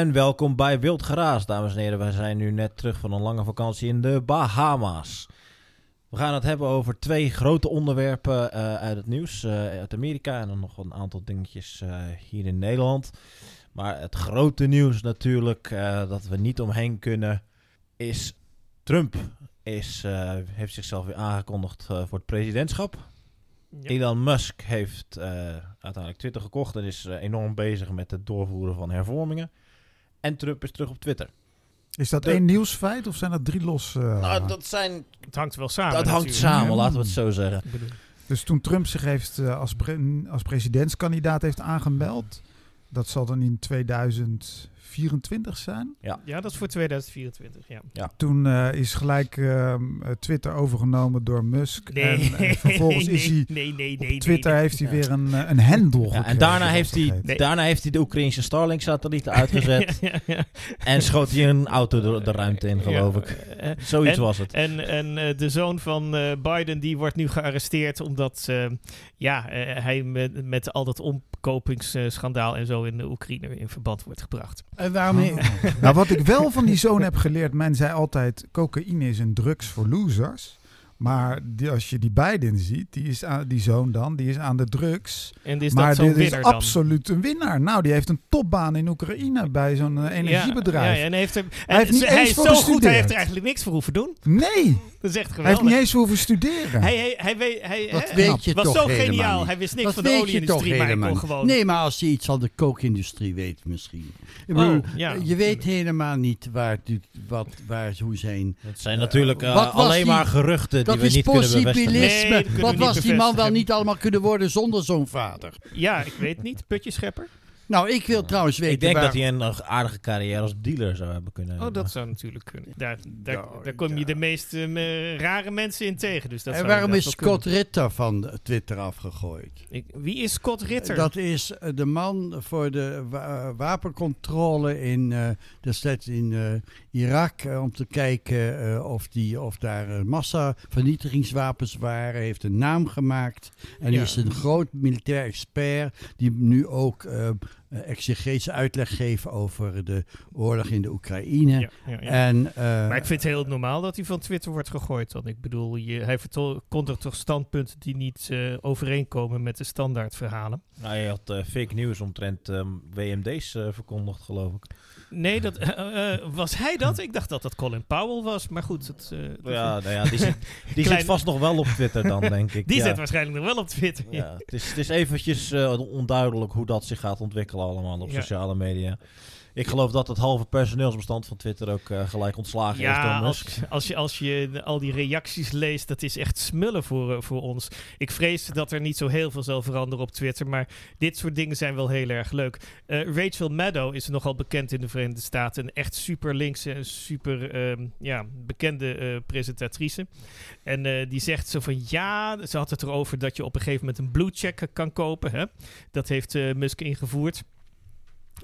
En welkom bij Wild Geraas, dames en heren. Wij zijn nu net terug van een lange vakantie in de Bahama's. We gaan het hebben over twee grote onderwerpen eh, uit het nieuws. eh, uit Amerika en dan nog een aantal dingetjes eh, hier in Nederland. Maar het grote nieuws natuurlijk, dat we niet omheen kunnen, is Trump is, heeft zichzelf weer aangekondigd voor het presidentschap. Ja. Elon Musk heeft uiteindelijk Twitter gekocht en is enorm bezig met het doorvoeren van hervormingen. En Trump is terug op Twitter. Is dat De- één nieuwsfeit of zijn dat drie los? eh, Nou, dat, zijn, Het hangt wel samen. dat hangt natuurlijk. samen, laten we het zo zeggen. Dus toen Trump zich heeft, eh, als, pre- als presidentskandidaat heeft aangemeld, dat zal dan in 2024 zijn. ja, dat is voor 2024. Ja. Toen eh, is gelijk ehm, eh, Twitter overgenomen door Musk. Nee, En, en vervolgens is hij nee, nee, op nee, Twitter nee. heeft hij Ja. weer een, eh, een hendel Ja, gekregen. en daarna heeft, hij. Nee. daarna heeft hij de Oekraïnse Starlink-satellieten uitgezet. ja, ja. en schoot hij een auto de, de ruimte in, geloof Ja, ik. Zoiets en- was het. En, en eh, de zoon van eh, Biden die wordt nu gearresteerd omdat eh, ja, eh, hij met, met al dat omkopingsschandaal en zo in de Oekraïne in verband wordt gebracht. En waarom Oh. nou, wat ik wel van die zoon heb geleerd, men zei altijd, cocaïne is een drugs voor losers. Maar die, als je die Biden ziet, die, is aan, die zoon dan, die is aan de drugs. En is maar dat zo'n dit is dan? absoluut een winnaar. Nou, die heeft een topbaan in Oekraïne bij zo'n eh, energiebedrijf. Ja, ja, en hij, heeft er, Hij heeft niet hij eens is voor zo goed, gestudeerd. hij heeft er eigenlijk niks voor hoeven doen. Nee, Dat is echt hij heeft niet eens hoeven studeren. Hij, hij, hij, weet, hij, Dat hè, weet je was toch zo geniaal. niet. Hij wist niks Dat van de toch olieindustrie, maar hij kon gewoon... Nee, maar als hij iets van de kookindustrie weet misschien. Ik Oh, bedoel, ja. je weet helemaal niet waar, wat, waar hoe zijn... Het zijn natuurlijk eh, alleen die- maar geruchten die we is niet kunnen bevestigen. Nee, dat we wat was die man wel niet allemaal kunnen worden zonder zo'n vader? Ja, ik weet niet. Putjeschepper? Nou, ik wil trouwens weten Ik denk waar... dat hij een aardige carrière als dealer zou hebben kunnen Oh, hebben. dat zou natuurlijk kunnen. Daar, daar, Ja, daar kom je de meest eh, rare mensen in tegen. Dus dat en zou waarom is Scott Ritter van Twitter afgegooid? Ik, wie is Scott Ritter? Dat is eh, de man voor de wa- wapencontrole in, eh destijds in eh, Irak. om te kijken eh, of, die, of daar massavernietigingswapens waren. Hij heeft een naam gemaakt. En Ja. is een groot militair expert. Die nu ook exegetische uitleg geeft over de oorlog in de Oekraïne. ja, ja, ja. En, eh, maar ik vind het heel normaal dat hij van Twitter wordt gegooid. Want ik bedoel, je, hij verkondigt toch standpunten die niet eh, overeenkomen met de standaard verhalen. Nou, je had fake news omtrent ehm, WMD's eh, verkondigd, geloof ik. Nee, dat, was hij dat? Ik dacht dat dat Colin Powell was. Maar goed, het, eh, Ja, nou ja, die, zit, die Klein- zit vast nog wel op Twitter dan, denk ik. die ja. zit waarschijnlijk nog wel op Twitter. Ja, het, is, het is eventjes onduidelijk hoe dat zich gaat ontwikkelen allemaal op Ja. sociale media. Ik geloof dat het halve personeelsbestand van Twitter ook eh, gelijk ontslagen is Ja, door Musk. als, als, je, als je al die reacties leest, dat is echt smullen voor, eh, voor ons. Ik vrees dat er niet zo heel veel zal veranderen op Twitter, maar dit soort dingen zijn wel heel erg leuk. Eh, Rachel Maddow is nogal bekend in de Verenigde Staten. Een echt super linkse en super ehm, ja, bekende presentatrice. En die zegt zo van ja, ze had het erover dat je op een gegeven moment een blue check kan kopen. Hè? Dat heeft Musk ingevoerd.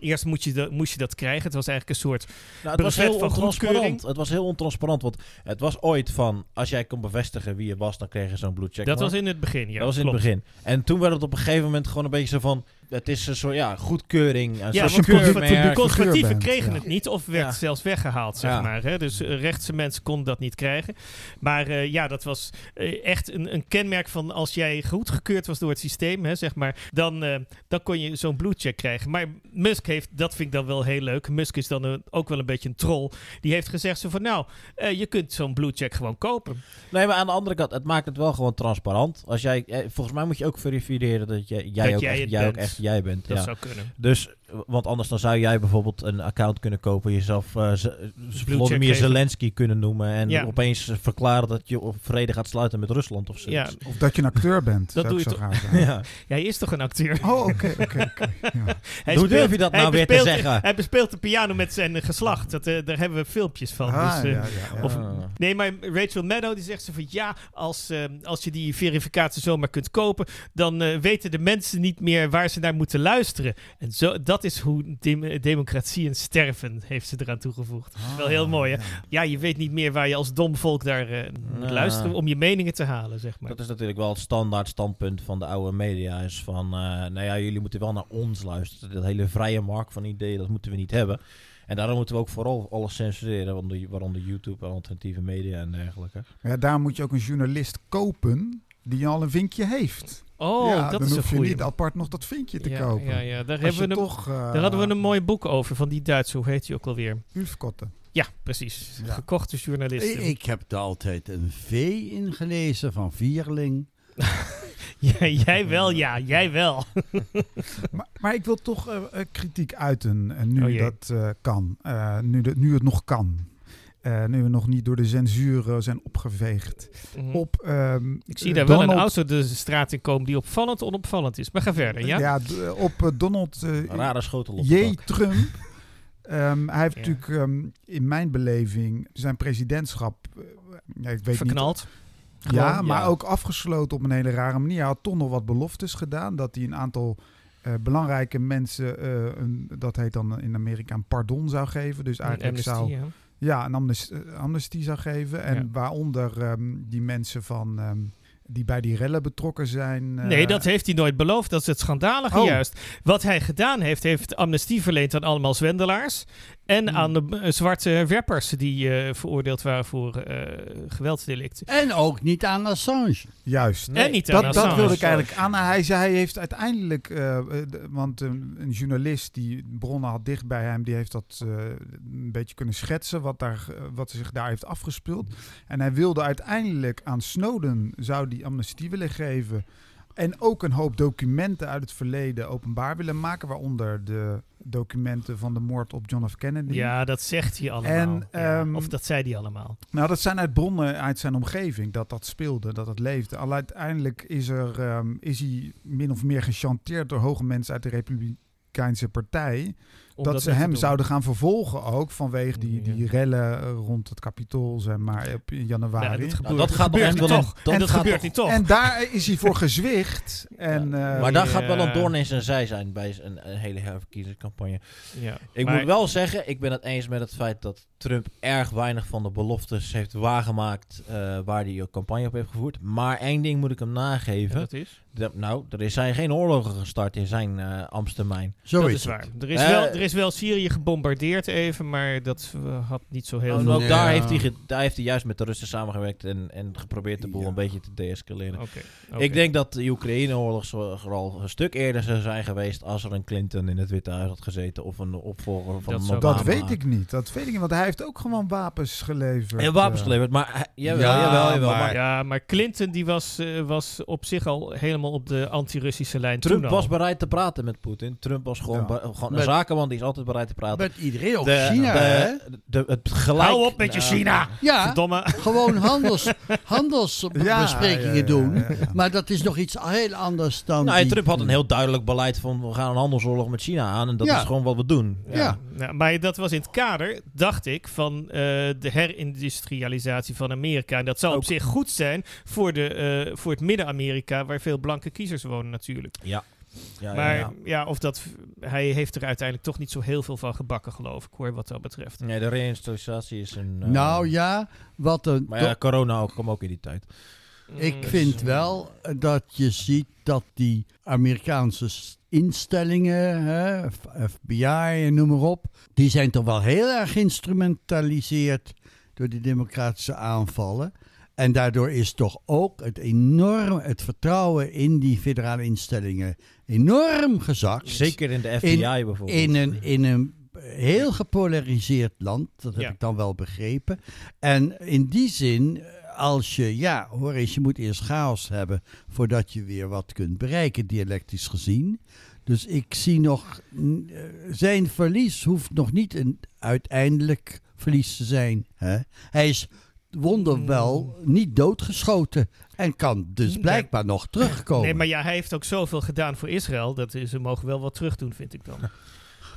Eerst moet je, dat, moest je dat krijgen. Het was eigenlijk een soort Nou, het was heel ontransparant. Het was heel ontransparant, want het was ooit van... als jij kon bevestigen wie je was, dan kreeg je zo'n blue check. Dat was in het begin, ja. dat was in het begin. En toen werd het op een gegeven moment gewoon een beetje zo van... het is een soort ja, goedkeuring. Een Ja, soort de conservatieven kregen ja. het niet of werd Ja. zelfs weggehaald, zeg Ja. maar. Hè? Dus eh, rechtse mensen konden dat niet krijgen. Maar eh, ja, dat was eh, echt een, een kenmerk van als jij goedgekeurd was door het systeem, hè, zeg maar, dan, dan kon je zo'n blue check krijgen. Maar Musk heeft, dat vind ik dan wel heel leuk. Musk is dan een- ook wel een beetje een troll. Die heeft gezegd zo van, nou, je kunt zo'n blue check gewoon kopen. Nee, maar aan de andere kant, het maakt het wel gewoon transparant. Als jij, eh, volgens mij moet je ook verifiëren dat jij, jij, Dat ook, jij echt, jij ook echt jij bent. Dat ja. zou kunnen. Dus, want anders dan zou jij bijvoorbeeld een account kunnen kopen, jezelf eh, geven. Zelensky kunnen noemen en Ja. opeens verklaren dat je op vrede gaat sluiten met Rusland of zo. Ja, Of dat je een acteur bent. Dat doe ik je zo toch- ja. hij is toch een acteur? Oh, oké, oké, oké. ja. Hij Hoe durf je dat nou weer te zeggen? Hij bespeelt de piano met zijn geslacht. Dat, eh, daar hebben we filmpjes van. Ah, dus, eh, ja, ja, ja. of- Ah. Nee, maar Rachel Maddow die zegt zo van ja, als, als je die verificatie zomaar kunt kopen, dan weten de mensen niet meer waar ze naar moeten luisteren. En zo, dat is hoe dem- democratie en sterven, heeft ze eraan toegevoegd. Wel heel mooi, hè? Ja, je weet niet meer waar je als dom volk naar eh, moet Ja. luisteren om je meningen te halen, zeg maar. Dat is natuurlijk wel het standaard standpunt van de oude media. Is van, eh, nou ja, jullie moeten wel naar ons luisteren. Dat hele vrije markt van ideeën, dat moeten we niet hebben. En daarom moeten we ook vooral alles censureren, waaronder, waaronder YouTube en alternatieve media en dergelijke. Ja, daar moet je ook een journalist kopen die al een vinkje heeft. Oh, ja, dat dan is een hoef je goeie. niet apart nog dat vinkje te ja, kopen. Ja, ja. Daar, hebben we een, toch, eh, daar hadden we een mooi boek over van die Duitse, hoe heet die ook alweer? Ulfkotten. Ja, precies. Ja. Gekochte journalisten. Ik heb er altijd een V in gelezen van Vierling. Ja, jij wel, ja, jij wel. Maar, maar ik wil toch eh, eh, kritiek uiten, en nu Oh dat eh, kan. Eh, nu, de, nu het nog kan. Eh, nu we nog niet door de censuur eh, zijn opgeveegd. Mhm. Op, ehm, Ik zie daar wel een Donald- auto de straat in komen die opvallend onopvallend is. Maar ga verder, ja? d- op eh, Donald eh, Een rare schotel op J. Trump. Ehm, hij heeft Ja. natuurlijk ehm, in mijn beleving zijn presidentschap... ja, ik weet Verknald. niet, ja, maar ja. ook afgesloten op een hele rare manier. Hij had toch nog wat beloftes gedaan. Dat hij een aantal eh, belangrijke mensen, eh, een, dat heet dan in Amerika een pardon zou geven. Dus eigenlijk zou... Ja. Een amnes- eh, amnestie zou geven. En Ja. waaronder ehm, die mensen van, ehm, die bij die rellen betrokken zijn. eh, Nee, dat heeft hij nooit beloofd. Dat is het schandalige Oh. juist. Wat hij gedaan heeft, heeft amnestie verleend aan allemaal zwendelaars. En Hmm. aan de eh, zwarte werpers die eh, veroordeeld waren voor eh geweldsdelicten. En ook niet aan Assange. Juist. en niet aan Dat, dat Assange. wilde ik eigenlijk aan. Hij zei, hij heeft uiteindelijk, want een, een journalist die bronnen had dicht bij hem, die heeft dat eh, een beetje kunnen schetsen wat, daar, wat zich daar heeft afgespeeld. En hij wilde uiteindelijk aan Snowden, zou die amnestie willen geven. En ook een hoop documenten uit het verleden openbaar willen maken, waaronder de documenten van de moord op John F. Kennedy. Ja, dat zegt hij allemaal. En, Ja, ehm, of dat zei hij allemaal. Nou, dat zijn uit bronnen uit zijn omgeving dat dat speelde, dat het leefde. Al uiteindelijk is, er, ehm, is hij min of meer gechanteerd door hoge mensen uit de Republikeinse Partij. Dat, ze hem zouden gaan vervolgen ook vanwege die, die rellen eh, rond het kapitool, zeg maar, op in januari. Dat Nou, gebeurt, dat gaat gebeurt niet wel een- toch. dat en dat gaat gebeurt toch- niet toch. En daar is hij voor gezwicht. En, eh, maar daar gaat wel een doorn in zijn zij zijn bij een, een hele herverkiezingscampagne. ja. Ik Maar- moet wel zeggen, ik ben het eens met het feit dat Trump erg weinig van de beloftes heeft waargemaakt eh, waar hij ook campagne op heeft gevoerd. Maar één ding moet ik hem Ja, nageven. dat is, Dat- nou, er zijn geen oorlogen gestart in zijn ambtstermijn. Zo dat is het. waar. Er is, wel, er is wel Syrië gebombardeerd even, maar dat eh, had niet zo heel Oh, en veel. ook Ja. daar, heeft hij daar heeft hij juist met de Russen samengewerkt en, en geprobeerd de boel Ja. een beetje te deescaleren. Oké, oké. Ik denk dat de Oekraïne-oorlog zo- vooral een stuk eerder zou zijn geweest als er een Clinton in het Witte Huis had gezeten of een opvolger van Dat Obama. dat weet ik niet. Dat weet ik niet, want hij heeft ook gewoon wapens geleverd. En wapens eh. geleverd, maar hij- jawel, Ja, jawel, jawel. maar- maar Ja, maar Clinton die was, eh, was op zich al helemaal op de anti-Russische lijn Trump toen al. was bereid te praten met Poetin. Trump was gewoon, Ja. gewoon een Met- zakenman, die is altijd bereid te praten. Met iedereen, ook De- China, de- hè? de- het gelijk, Hou op met je China! Ja, Verdomme. gewoon handels, handelsbesprekingen Ja, ja, ja, doen. ja, ja. Maar dat is nog iets heel anders dan... Nou, en die- Trump had een heel duidelijk beleid van we gaan een handelsoorlog met China aan en dat Ja. is gewoon wat we doen. Ja. Maar dat was in het kader, dacht ik, van eh, de herindustrialisatie van Amerika. En dat zou op zich goed zijn voor, de, eh, voor het Midden-Amerika, waar veel blanke kiezers wonen natuurlijk. Ja. Ja, ja, maar ja. ja, of dat, hij heeft er uiteindelijk toch niet zo heel veel van gebakken, geloof ik, hoor, wat dat betreft. Nee, de reindustrialisatie is een... eh, Nou ja, wat een... Maar ja, corona ook, kwam ook in die tijd. Ik Mm, vind wel dat je ziet dat die Amerikaanse instellingen, hè, FBI en noem maar op, die zijn toch wel heel erg geïnstrumentaliseerd door die democratische aanvallen. En daardoor is toch ook het enorm, het vertrouwen in die federale instellingen enorm gezakt. Zeker in de FBI bijvoorbeeld. In een, in een heel gepolariseerd land, dat heb Ja. ik dan wel begrepen. En in die zin, als je, ja, hoor eens, je moet eerst chaos hebben voordat je weer wat kunt bereiken, dialectisch gezien. Dus ik zie nog, eh, zijn verlies hoeft nog niet een uiteindelijk verlies te zijn. Hè? Hij is wonderwel niet doodgeschoten en kan dus Nee. blijkbaar nog terugkomen. Nee, maar ja, hij heeft ook zoveel gedaan voor Israël. Dat is, ze mogen wel wat terug doen, vind ik dan.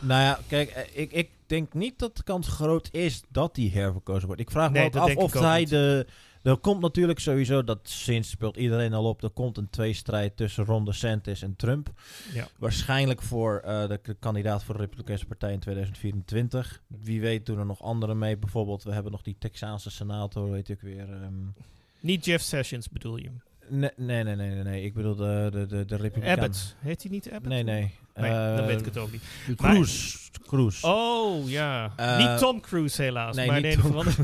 Nou ja, kijk, eh, ik, ik denk niet dat de kans groot is dat hij herverkozen wordt. Ik vraag me Nee, ook af of ook hij niet. de, Er komt natuurlijk sowieso, dat sinds speelt iedereen al op, er komt een tweestrijd tussen Ron DeSantis en Trump. Ja. Waarschijnlijk voor eh, de, kandidaat voor de Republikeinse Partij in 2024. Wie weet doen er nog anderen mee. Bijvoorbeeld, we hebben nog die Texaanse senator, weet ik weer. ehm, Niet Jeff Sessions bedoel je. nee, nee, nee, nee, nee, nee. Ik bedoel de, de, de, de Republikein. Abbott. Heet hij niet Abbott? Nee, nee. Nee, dan Eh, weet ik het ook niet. Cruise. Cruise. Oh, ja. Eh, niet Tom Cruise helaas. nee, maar niet een Tom of andere,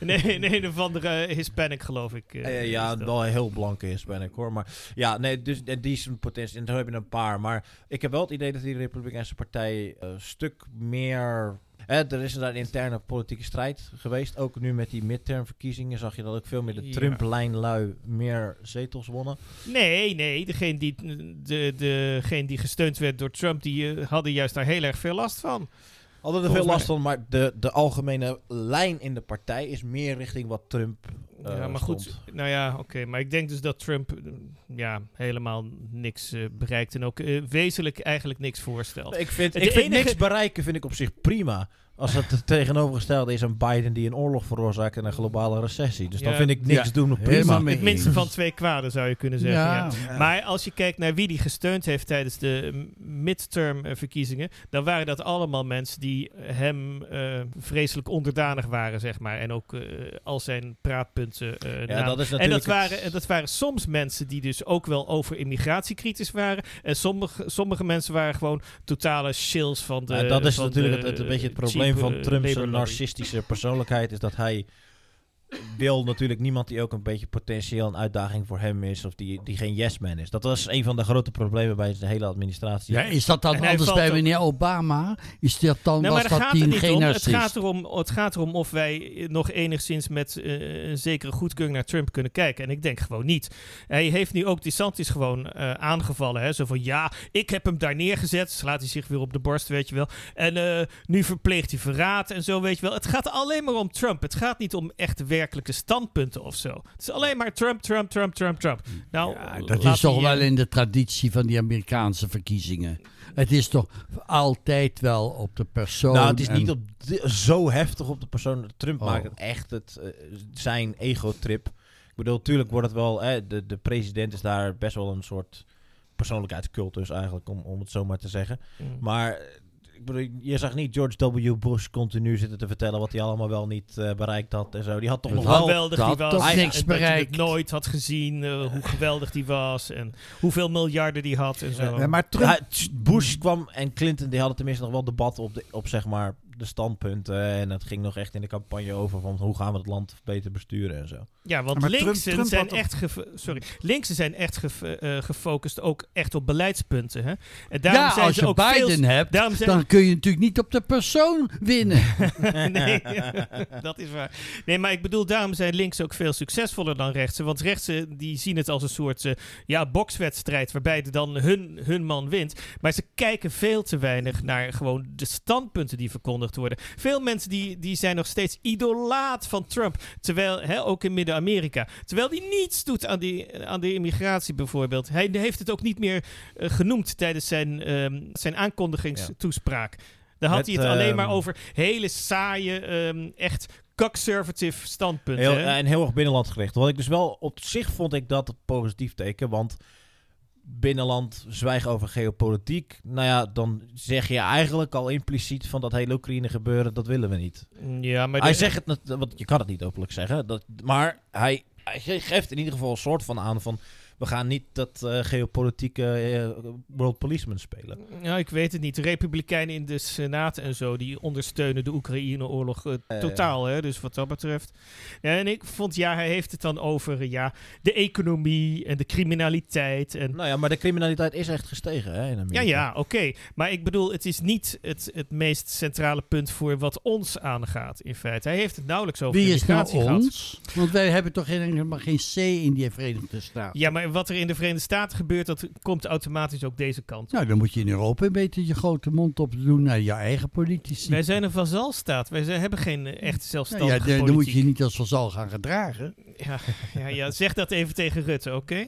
nee, nee, een of andere Hispanic geloof ik. eh, ja, dat. wel heel blanke is, ben ik hoor. Maar ja, nee, dus die is een potentie. En daar heb je een paar. Maar ik heb wel het idee dat die Republikeinse Partij een stuk meer. Er is een interne politieke strijd geweest. Ook nu met die midtermverkiezingen zag je dat ook veel meer de Ja. Trump-lijnlui meer zetels wonnen. Nee, nee. Degene die, de, degene die gesteund werd door Trump, die eh, hadden juist daar heel erg veel last van. Hadden er veel last van, maar de, de algemene lijn in de partij is meer richting wat Trump. eh, ja, maar goed. stond. Nou ja, oké. maar ik denk dus dat Trump eh, ja, helemaal niks eh, bereikt. En ook eh, wezenlijk eigenlijk niks voorstelt. Ik vind, ik vind enige- niks bereiken vind ik op zich prima. Als het het tegenovergestelde is een Biden die een oorlog veroorzaakt en een globale recessie. Dus dan Ja. vind ik niks Ja, doen prima. helemaal mee Het minste van twee kwaden zou je kunnen zeggen. Ja. Ja, Maar als je kijkt naar wie die gesteund heeft tijdens de midterm eh, verkiezingen, dan waren dat allemaal mensen die hem eh, vreselijk onderdanig waren, zeg maar. En ook eh, al zijn praatpunten eh Ja, namen. dat is En natuurlijk dat waren, en dat waren soms mensen die dus ook wel over immigratie kritisch waren. En sommige, sommige mensen waren gewoon totale shills van de. Ja, dat is natuurlijk de het, het, een beetje het cheap, probleem van eh, Trump's narcistische persoonlijkheid. Is dat hij wil natuurlijk niemand die ook een beetje potentieel een uitdaging voor hem is. Of die, die geen yes man is. Dat was een van de grote problemen bij de hele administratie. Ja, is dat dan En anders bij meneer Obama? Is dat dan, Nou, was dat gaat geen om. Het gaat, erom, het gaat erom of wij nog enigszins met eh, een zekere goedkeuring naar Trump kunnen kijken. En ik denk gewoon niet. Hij heeft nu ook DeSantis gewoon eh, aangevallen. Hè? Zo van, ja, ik heb hem daar neergezet. Slaat hij zich weer op de borst, weet je wel. En eh, nu verpleegt hij verraad en zo, weet je wel. Het gaat alleen maar om Trump. Het gaat niet om echt werkelijke standpunten of zo. Het is alleen maar Trump, Trump, Trump, Trump, Trump. Nou, Ja, dat is toch die, wel eh, in de traditie van die Amerikaanse verkiezingen. Het is toch altijd wel op de persoon. nou, het is en- niet op di- zo heftig op de persoon. Trump Oh. maakt het echt het, eh, zijn ego-trip. Ik bedoel, natuurlijk wordt het wel... Eh, de, de president is daar best wel een soort persoonlijkheidscultus eigenlijk, om, om het zo maar te zeggen. mm. Maar eh, ik bedoel, je zag niet George W. Bush continu zitten te vertellen wat hij allemaal wel niet eh, bereikt had en zo. Die had toch nog wel... geweldig dat die was. en niks dat je het bereikt. nooit had gezien, eh, hoe geweldig die was. En hoeveel miljarden die had en zo. Ja, maar Trump, Ja, t- Bush kwam en Clinton die hadden tenminste nog wel debat op, de, op zeg maar de standpunten. En het ging nog echt in de campagne over van hoe gaan we het land beter besturen en zo. Ja, want Maar Trump- linksen Trump zijn echt sorry, linksen zijn echt gef- eh, gefocust ook echt op beleidspunten. Hè? En daarom Ja, zijn als ze je ook Biden veel, hebt, daarom zijn, dan kun je natuurlijk niet op de persoon winnen. nee, dat is waar. Nee, maar ik bedoel, daarom zijn links ook veel succesvoller dan rechtsen. Want rechtsen die zien het als een soort eh, ja, bokswedstrijd waarbij de dan hun, hun man wint. Maar ze kijken veel te weinig naar gewoon de standpunten die verkondigd worden. Veel mensen die, die zijn nog steeds idolaat van Trump. Terwijl, hè, ook in Midden-Amerika. Terwijl die niets doet aan, die, aan de immigratie bijvoorbeeld. Hij heeft het ook niet meer eh, genoemd tijdens zijn, ehm, zijn aankondigingstoespraak. Daar had Met, hij het alleen maar ehm, over hele saaie, ehm, echt conservative standpunten. Heel, hè? en heel erg binnenland gericht. Wat ik dus wel op zich vond ik dat positief teken. Want binnenland zwijgen over geopolitiek. Nou ja, dan zeg je eigenlijk al impliciet van dat hele Oekraïne gebeuren, dat willen we niet. ja, maar hij zegt het, net- want je kan het niet openlijk zeggen. Dat, maar hij, hij ge- geeft in ieder geval een soort van aan van... We gaan niet dat eh, geopolitieke eh, world policeman spelen. Ja, ik weet het niet. De Republikeinen in de Senaat en zo, die ondersteunen de Oekraïne-oorlog eh, totaal. Hè? Dus wat dat betreft. Ja, en ik vond, ja, hij heeft het dan over ja, de economie en de criminaliteit. En, Nou ja, maar de criminaliteit is echt gestegen hè, in Amerika. ja, ja, oké. Maar ik bedoel, het is niet het, het meest centrale punt voor wat ons aangaat, in feite. Hij heeft het nauwelijks over Wie is nou immigratie gehad. ons? Want wij hebben toch helemaal geen C in die Verenigde Staten. Ja, maar wat er in de Verenigde Staten gebeurt, dat komt automatisch ook deze kant. Nou, dan moet je in Europa een beetje je grote mond op doen naar je eigen politici. Wij zijn een vazalstaat. Wij zijn, hebben geen eh, echt Nou zelfstandige ja, dan, dan moet je je niet als vazal gaan gedragen. Ja, ja, ja, zeg dat even tegen Rutte, oké?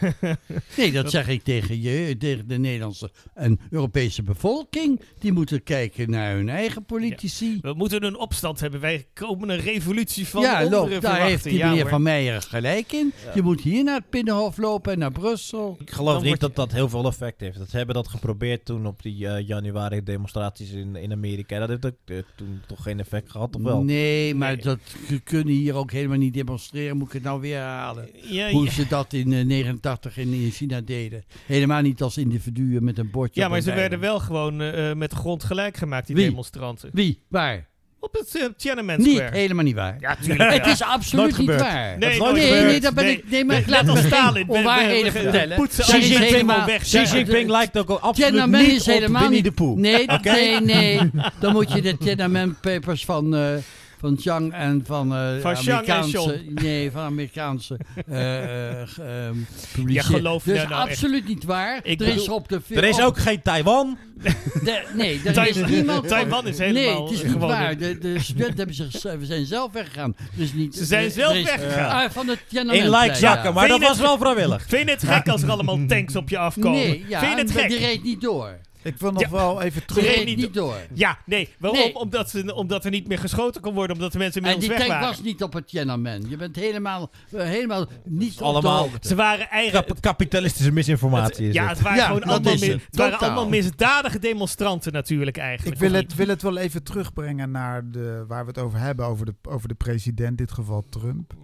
Nee, dat zeg ik tegen je, tegen de Nederlandse en Europese bevolking. Die moeten kijken naar hun eigen politici. We moeten een opstand hebben. Wij komen een revolutie van ja, loop, daar verwachten. heeft die Ja, meneer. Van Meijer gelijk in. Je moet hier naar het Binnenhof lopen en naar Brussel. Ik geloof Dan niet dat dat heel veel effect heeft. Dat, ze hebben dat geprobeerd toen op die eh, januari demonstraties in, in Amerika. Dat heeft ook, eh, toen toch geen effect gehad, of wel? Nee, maar Nee. dat we kunnen hier ook helemaal niet demonstreren. Moet ik het nou weer herhalen? Ja, Hoe ja. ze dat in eh, 89 in, in China deden. Helemaal niet als individuen met een bordje ja, op maar ze werden wel gewoon eh, eh, met de grond gelijk gemaakt, die Wie? demonstranten. Wie? Waar? Op het uh, Tiananmen Niet, Square. helemaal niet waar. Ja, tuurlijk. Het is absoluut Nooit niet gebeurd. waar. Nee, nee, gebeurd. nee, dat ben Nee. ik. Nee, maar ik laat me Stalin. onwaarheden vertellen. poetsen Xi Jinping weg. Xi Jinping lijkt ook absoluut Tiananmen niet is helemaal op Winnie niet- de Pooh. Nee, nee, nee. Dan moet je de Tiananmen Papers van, eh van Chang en van eh Van en Amerikaanse... Nee, van Amerikaanse eh eh, ge- ehm, publiceren. Ja, geloof Dus nou nou echt. absoluut niet waar. Ik er is op de... Er is ook geen Taiwan. de- nee, er is niemand... Taiwan is Nee, helemaal het is niet waar. een- De, de studenten hebben zich, we zijn zelf weggegaan. Dus niet, Ze zijn zelf is- weggegaan. Ah, van het In lijkzakken, ja. maar Vind dat was wel vrijwillig. Vind je het gek als er allemaal tanks op je afkomen? Nee, ja, Vind je het maar die gek? reed niet door. Ik wil nog Ja. wel even Die terug. reed niet niet door. Ja, nee. Waarom? Nee. Omdat, ze, omdat er niet meer geschoten kon worden, omdat de mensen En inmiddels die weg tank waren. was niet op het Tiananmen. Je bent helemaal, helemaal niet op allemaal- de hoogte. Ze waren eigen... Kap- kapitalistische misinformatie is ja, het. het waren Ja, gewoon allemaal, is mi- het. het waren allemaal misdadige demonstranten natuurlijk eigenlijk. Ik wil het, wil het wel even terugbrengen naar de, waar we het over hebben, over de, over de president, in dit geval Trump.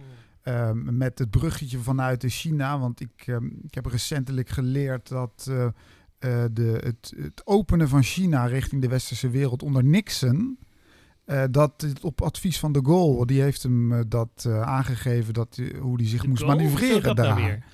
Ehm, met het bruggetje vanuit China. Want ik, ehm, ik heb recentelijk geleerd dat eh, eh, de, het, het openen van China richting de westerse wereld onder Nixon. eh, dat op advies van de Gaulle, die heeft hem eh, dat eh, aangegeven dat, hoe hij zich De moest manoeuvreren nou daar.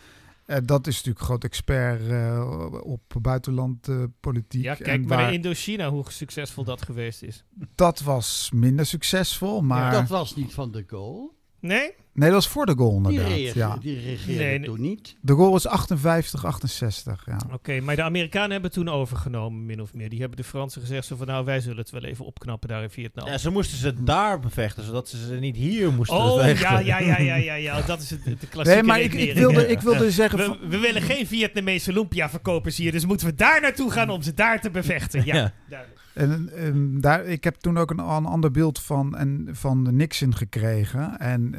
Eh, dat is natuurlijk groot expert eh, op buitenlandpolitiek. Ja, kijk en maar waar- naar Indochina, hoe succesvol dat geweest is. dat was minder succesvol, maar... Dat was niet van de goal. Nee? Nee, dat was voor de goal Die, inderdaad. reageerde, Ja. die reageerde Nee, toen niet. De goal was 58, 68. Ja. Oké, maar de Amerikanen hebben toen overgenomen, min of meer. Die hebben de Fransen gezegd zo van, nou, wij zullen het wel even opknappen daar in Vietnam. Ja, ze moesten ze daar bevechten, zodat ze ze niet hier moesten Oh, vechten. ja, ja, ja, ja, ja, ja. Dat is het, de klassieke Nee, maar ik, ik, wilde, ik wilde zeggen... van- We, we willen geen Vietnamese lumpia-verkopers hier, dus moeten we daar naartoe gaan om ze daar te bevechten. Ja, Ja. duidelijk. En, ehm, daar, ik heb toen ook een, een ander beeld van, en, van Nixon gekregen. En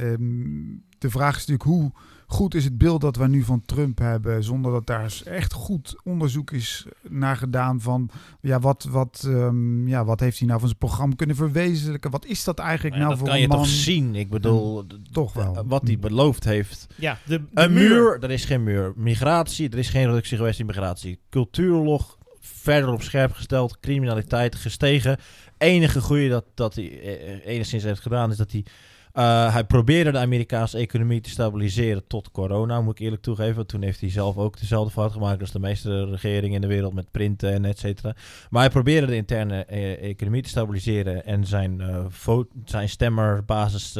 ehm, de vraag is natuurlijk hoe goed is het beeld dat we nu van Trump hebben, zonder dat daar echt goed onderzoek is naar gedaan van ja, wat, wat, ehm, ja, wat heeft hij nou van zijn programma kunnen verwezenlijken? Wat is dat eigenlijk ja, nou dat voor kan je een man? toch zien. Ik bedoel, Toch wel. eh, wat hij beloofd heeft. Ja, de, de Een muur, er is geen muur. Migratie, er is geen reductie geweest in migratie. Cultuurlog, verder op scherp gesteld. Criminaliteit gestegen. Enige goede dat, dat hij eh, enigszins heeft gedaan is dat hij... eh, hij probeerde de Amerikaanse economie te stabiliseren tot corona, moet ik eerlijk toegeven. Toen heeft hij zelf ook dezelfde fout gemaakt als de meeste regeringen in de wereld met printen en et cetera. Maar hij probeerde de interne eh, economie te stabiliseren en zijn, vo- zijn stemmerbasis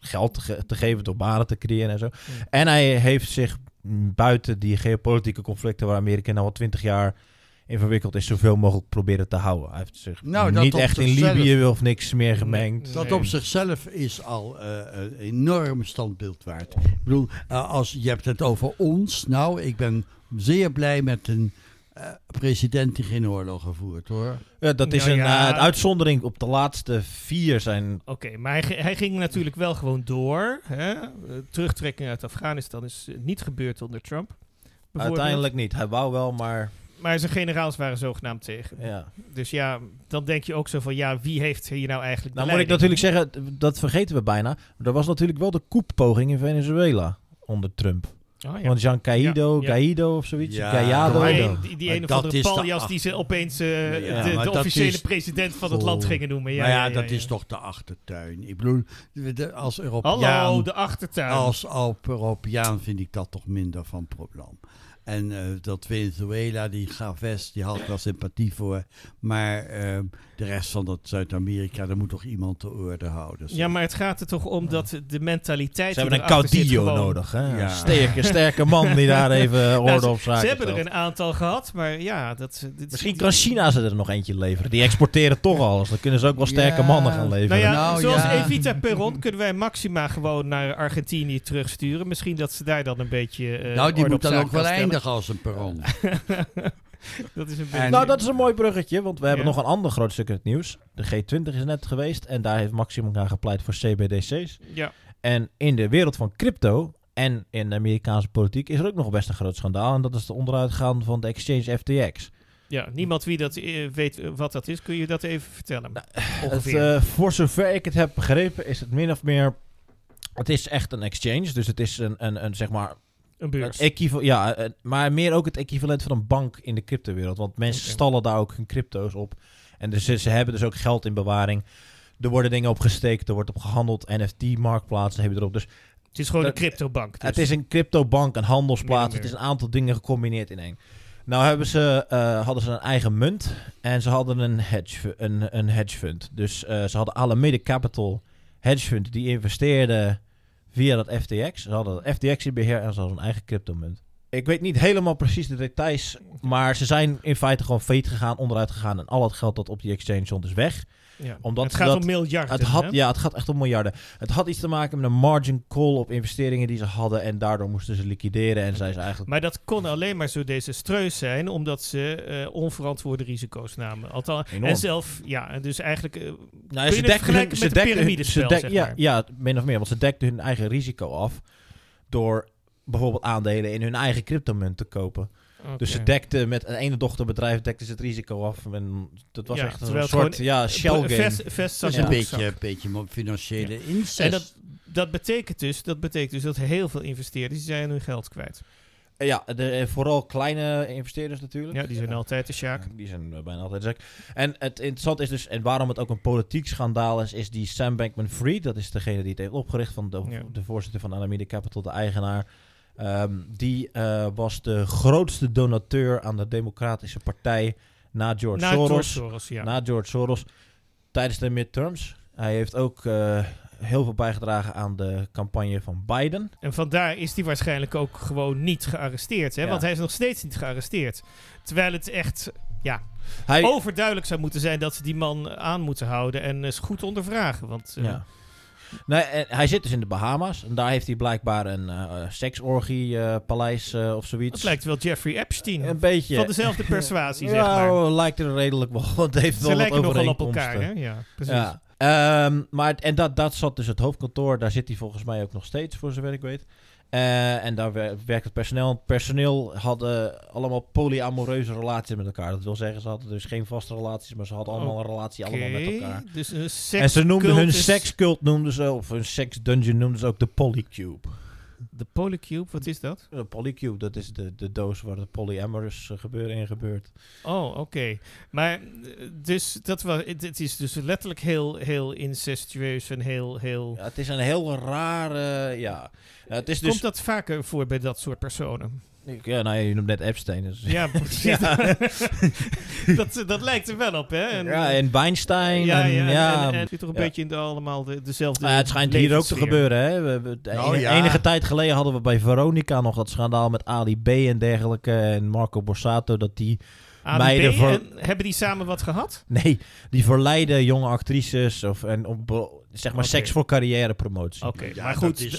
geld te, ge- te geven door banen te creëren en zo. En hij heeft zich buiten die geopolitieke conflicten waar Amerika nou al twintig jaar in verwikkeld is, zoveel mogelijk proberen te houden. Hij heeft zich Nou, dat niet echt in Libië of niks meer gemengd. Dat Nee. op zichzelf is al eh, een enorm standbeeld waard. Ik bedoel, eh, als je hebt het over ons. Nou, ik ben zeer blij met een eh, president die geen oorlog gevoerd hoor. Ja, dat is Nou een ja. eh, uitzondering op de laatste vier zijn. Oké, maar hij, hij ging natuurlijk wel gewoon door. Hè? Eh, terugtrekking uit Afghanistan is eh, niet gebeurd onder Trump. Uiteindelijk niet. Hij wou wel, maar Maar zijn generaals waren zogenaamd tegen. ja. Dus ja, dan denk je ook zo van, ja, wie heeft hier nou eigenlijk Nou moet ik natuurlijk zeggen, dat vergeten we bijna. Er was natuurlijk wel de koeppoging in Venezuela onder Trump. Oh, ja. Want Jean Caido, Ja, of zoiets. Ja. Maar Guaido. die, die ene dat van de is paljas die ze opeens eh, Ja, de, dat officiële is- president van het land gingen noemen. Ja, maar ja, ja, dat ja. is toch de achtertuin. Ik bedoel, als Europeaan, Hallo, de achtertuin. als Europeaan vind ik dat toch minder van probleem. En eh, dat Venezuela, die Gaves, die had wel sympathie voor. Maar ehm, de rest van dat Zuid-Amerika, daar moet toch iemand de orde houden. Ja, maar het gaat er toch om dat de mentaliteit. Ze hebben een caudillo gewoon- nodig, hè? Ja. Een sterke, sterke man die daar even Nou, orde op zaken Ze hebben er een aantal gehad, maar ja, dat. dit- Misschien kan China ze er nog eentje leveren. Die exporteren toch alles. Dan kunnen ze ook wel sterke Ja. mannen gaan leveren. Nou ja, Nou, zoals ja. Evita Perron kunnen wij Maxima gewoon naar Argentinië terugsturen. Misschien dat ze daar dan een beetje. eh, nou, die orde moet op dan ook wel. Eindigen als een perron. dat is een. En- Nou, dat is een mooi bruggetje, want we hebben Ja. nog een ander groot stuk in het nieuws. De G20 is net geweest en daar heeft Maximum aan gepleit voor CBDC's. ja. En in de wereld van crypto en in de Amerikaanse politiek is er ook nog best een groot schandaal. En dat is de onderuitgaan van de exchange FTX. ja, niemand wie dat eh, weet eh, wat dat is. Kun je dat even vertellen? Het, Ongeveer. eh, voor zover ik het heb begrepen is het min of meer... Het is echt een exchange, dus het is een, een, een zeg maar... een beurs. Equival- ja, eh, maar meer ook het equivalent van een bank in de cryptowereld. Want mensen stallen daar ook hun crypto's op. En dus, ze hebben dus ook geld in bewaring. Er worden dingen op gesteekt, er wordt op gehandeld. NFT-marktplaatsen heb je erop. Dus het is gewoon dat- een cryptobank. Dus. het is een cryptobank, een handelsplaats. Het is een aantal dingen gecombineerd in één. Nou hebben ze, eh, hadden ze een eigen munt en ze hadden een hedge, een, een hedge fund. Dus eh, ze hadden Alameda Capital hedge fund die investeerde via dat FTX. Ze hadden dat FTX in beheer en ze hadden een eigen cryptomunt. Ik weet niet helemaal precies de details, maar ze zijn in feite gewoon failliet gegaan, onderuit gegaan en al het geld dat op die exchange stond is weg. Ja. omdat het ze gaat dat- om miljarden. Het had, hè? ja, het gaat echt om miljarden. Het had iets te maken met een margin call op investeringen die ze hadden. En daardoor moesten ze liquideren. En ze eigenlijk. Maar dat kon alleen maar zo desastreus zijn, omdat ze eh, onverantwoorde risico's namen. Althans, Enorm. en zelf, ja, en dus eigenlijk. eh, Nou, het dekten vergelijken hun- dekten ze dek- zeg ja, maar? ja, min of meer. Want ze dekten hun eigen risico af. Door bijvoorbeeld aandelen in hun eigen cryptomunt te kopen. Dus ze oké. dekten met een ene dochterbedrijf dekten ze het risico af. En dat was Ja, echt een soort gewoon- ja, shell game. Vest, vest Dat is een beetje, een beetje financiële incest. En dat, dat, betekent dus, dat betekent dus dat heel veel investeerders die zijn hun geld kwijt. Ja, de, eh, vooral kleine investeerders natuurlijk. Ja, die zijn altijd de sjaak. Ja, Die zijn eh, bijna altijd zak. En het interessante is dus, en waarom het ook een politiek schandaal is, is die Sam Bankman-Fried, dat is degene die het heeft opgericht, van de, Ja. de voorzitter van Alameda Capital, de eigenaar. Ehm, die eh, was de grootste donateur aan de Democratische Partij na George Na Soros. George Soros, ja. Na George Soros tijdens de midterms. Hij heeft ook eh, heel veel bijgedragen aan de campagne van Biden. En vandaar is hij waarschijnlijk ook gewoon niet gearresteerd. Hè? Ja. Want hij is nog steeds niet gearresteerd. Terwijl het echt ja, Hij, overduidelijk zou moeten zijn dat ze die man aan moeten houden en eens goed ondervragen. Want eh, Ja. Nee, hij zit dus in de Bahama's. En daar heeft hij blijkbaar een eh seksorgie eh, paleis eh, of zoiets. dat lijkt wel Jeffrey Epstein. een beetje. Van dezelfde persuasie, zeg ja, maar. lijkt er redelijk wel. Want het heeft Ze wel lijken nogal op elkaar, hè? Ja, precies. Ja. Ehm, maar, en dat, dat zat dus het hoofdkantoor. Daar zit hij volgens mij ook nog steeds, voor zover ik weet. Eh, en daar wer- werkt het personeel. Het personeel hadden allemaal polyamoreuze relaties met elkaar. Dat wil zeggen, ze hadden dus geen vaste relaties, maar ze hadden allemaal een relatie allemaal met elkaar. Dus een En ze noemden hun sekscult, noemden ze, of hun sex dungeon noemden ze ook de Polycube. De Polycube, wat is dat? De Polycube, dat is de, de doos waar de polyamorous eh, gebeuren in gebeurt. Oh, oké. Maar eh, dus dat was, het, is dus letterlijk heel, heel incestueus en heel, heel. Ja, het is een heel rare, ja. Ja, het is dus, Komt dat vaker voor bij dat soort personen? Ik- ja, nou ja, je noemt net Epstein. Dus, Ja, precies. Ja. dat, dat lijkt er wel op, hè? En, ja, en Weinstein. ja, en, ja, ja, en, het zit toch een ja. beetje in de, allemaal de, dezelfde. Nou ja, het schijnt hier ook te gebeuren. Hè? We, we- Nou ja. Enige tijd geleden hadden we bij Veronica nog dat schandaal met Ali B en dergelijke. En Marco Borsato, dat die, Meiden en hebben die samen wat gehad? nee, die verleiden jonge actrices of, en op, zeg maar seks voor carrière promotie. Oké, Ja, maar goed. is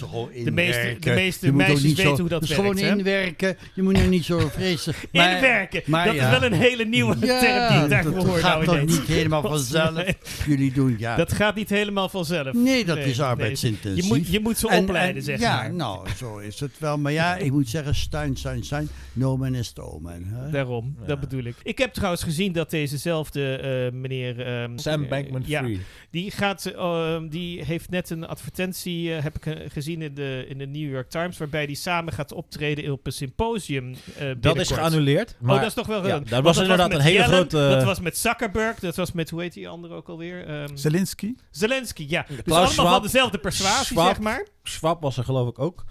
de- meeste- de meeste meisjes weten zo- hoe dat is werkt, gewoon hè? inwerken. Je moet er niet zo vreselijk... maar- Inwerken. maar dat ja. is wel een hele nieuwe term die ik daarvoor dat, gaat nou niet helemaal vanzelf. Jullie doen, ja. Dat gaat niet helemaal vanzelf. nee, dat Nee, is nee. arbeidsintensief. Je moet, je moet ze En- opleiden, en- zeg ja, maar. nou, zo is het wel. Maar ja, ik moet zeggen, stuin, stuin, stuin. No man is no man. Hè? Daarom, Ja. dat bedoel ik. Ik heb trouwens gezien dat dezezelfde eh, meneer... ehm, Sam eh, Bankman-Fried. ja, die, gaat, ehm, die heeft net een advertentie, eh, heb ik eh, gezien in de, in de New York Times, waarbij die samen gaat optreden op een symposium. eh, dat is geannuleerd. Maar oh, dat is toch wel ja, dat was inderdaad een hele Yellen, grote- Dat was met Zuckerberg, dat was met, hoe heet die andere ook alweer? Ehm, Zelensky? Zelensky, ja. Dus Klaus allemaal Schwab- van dezelfde persuasie, Schwab- zeg maar. Schwab was er geloof ik ook.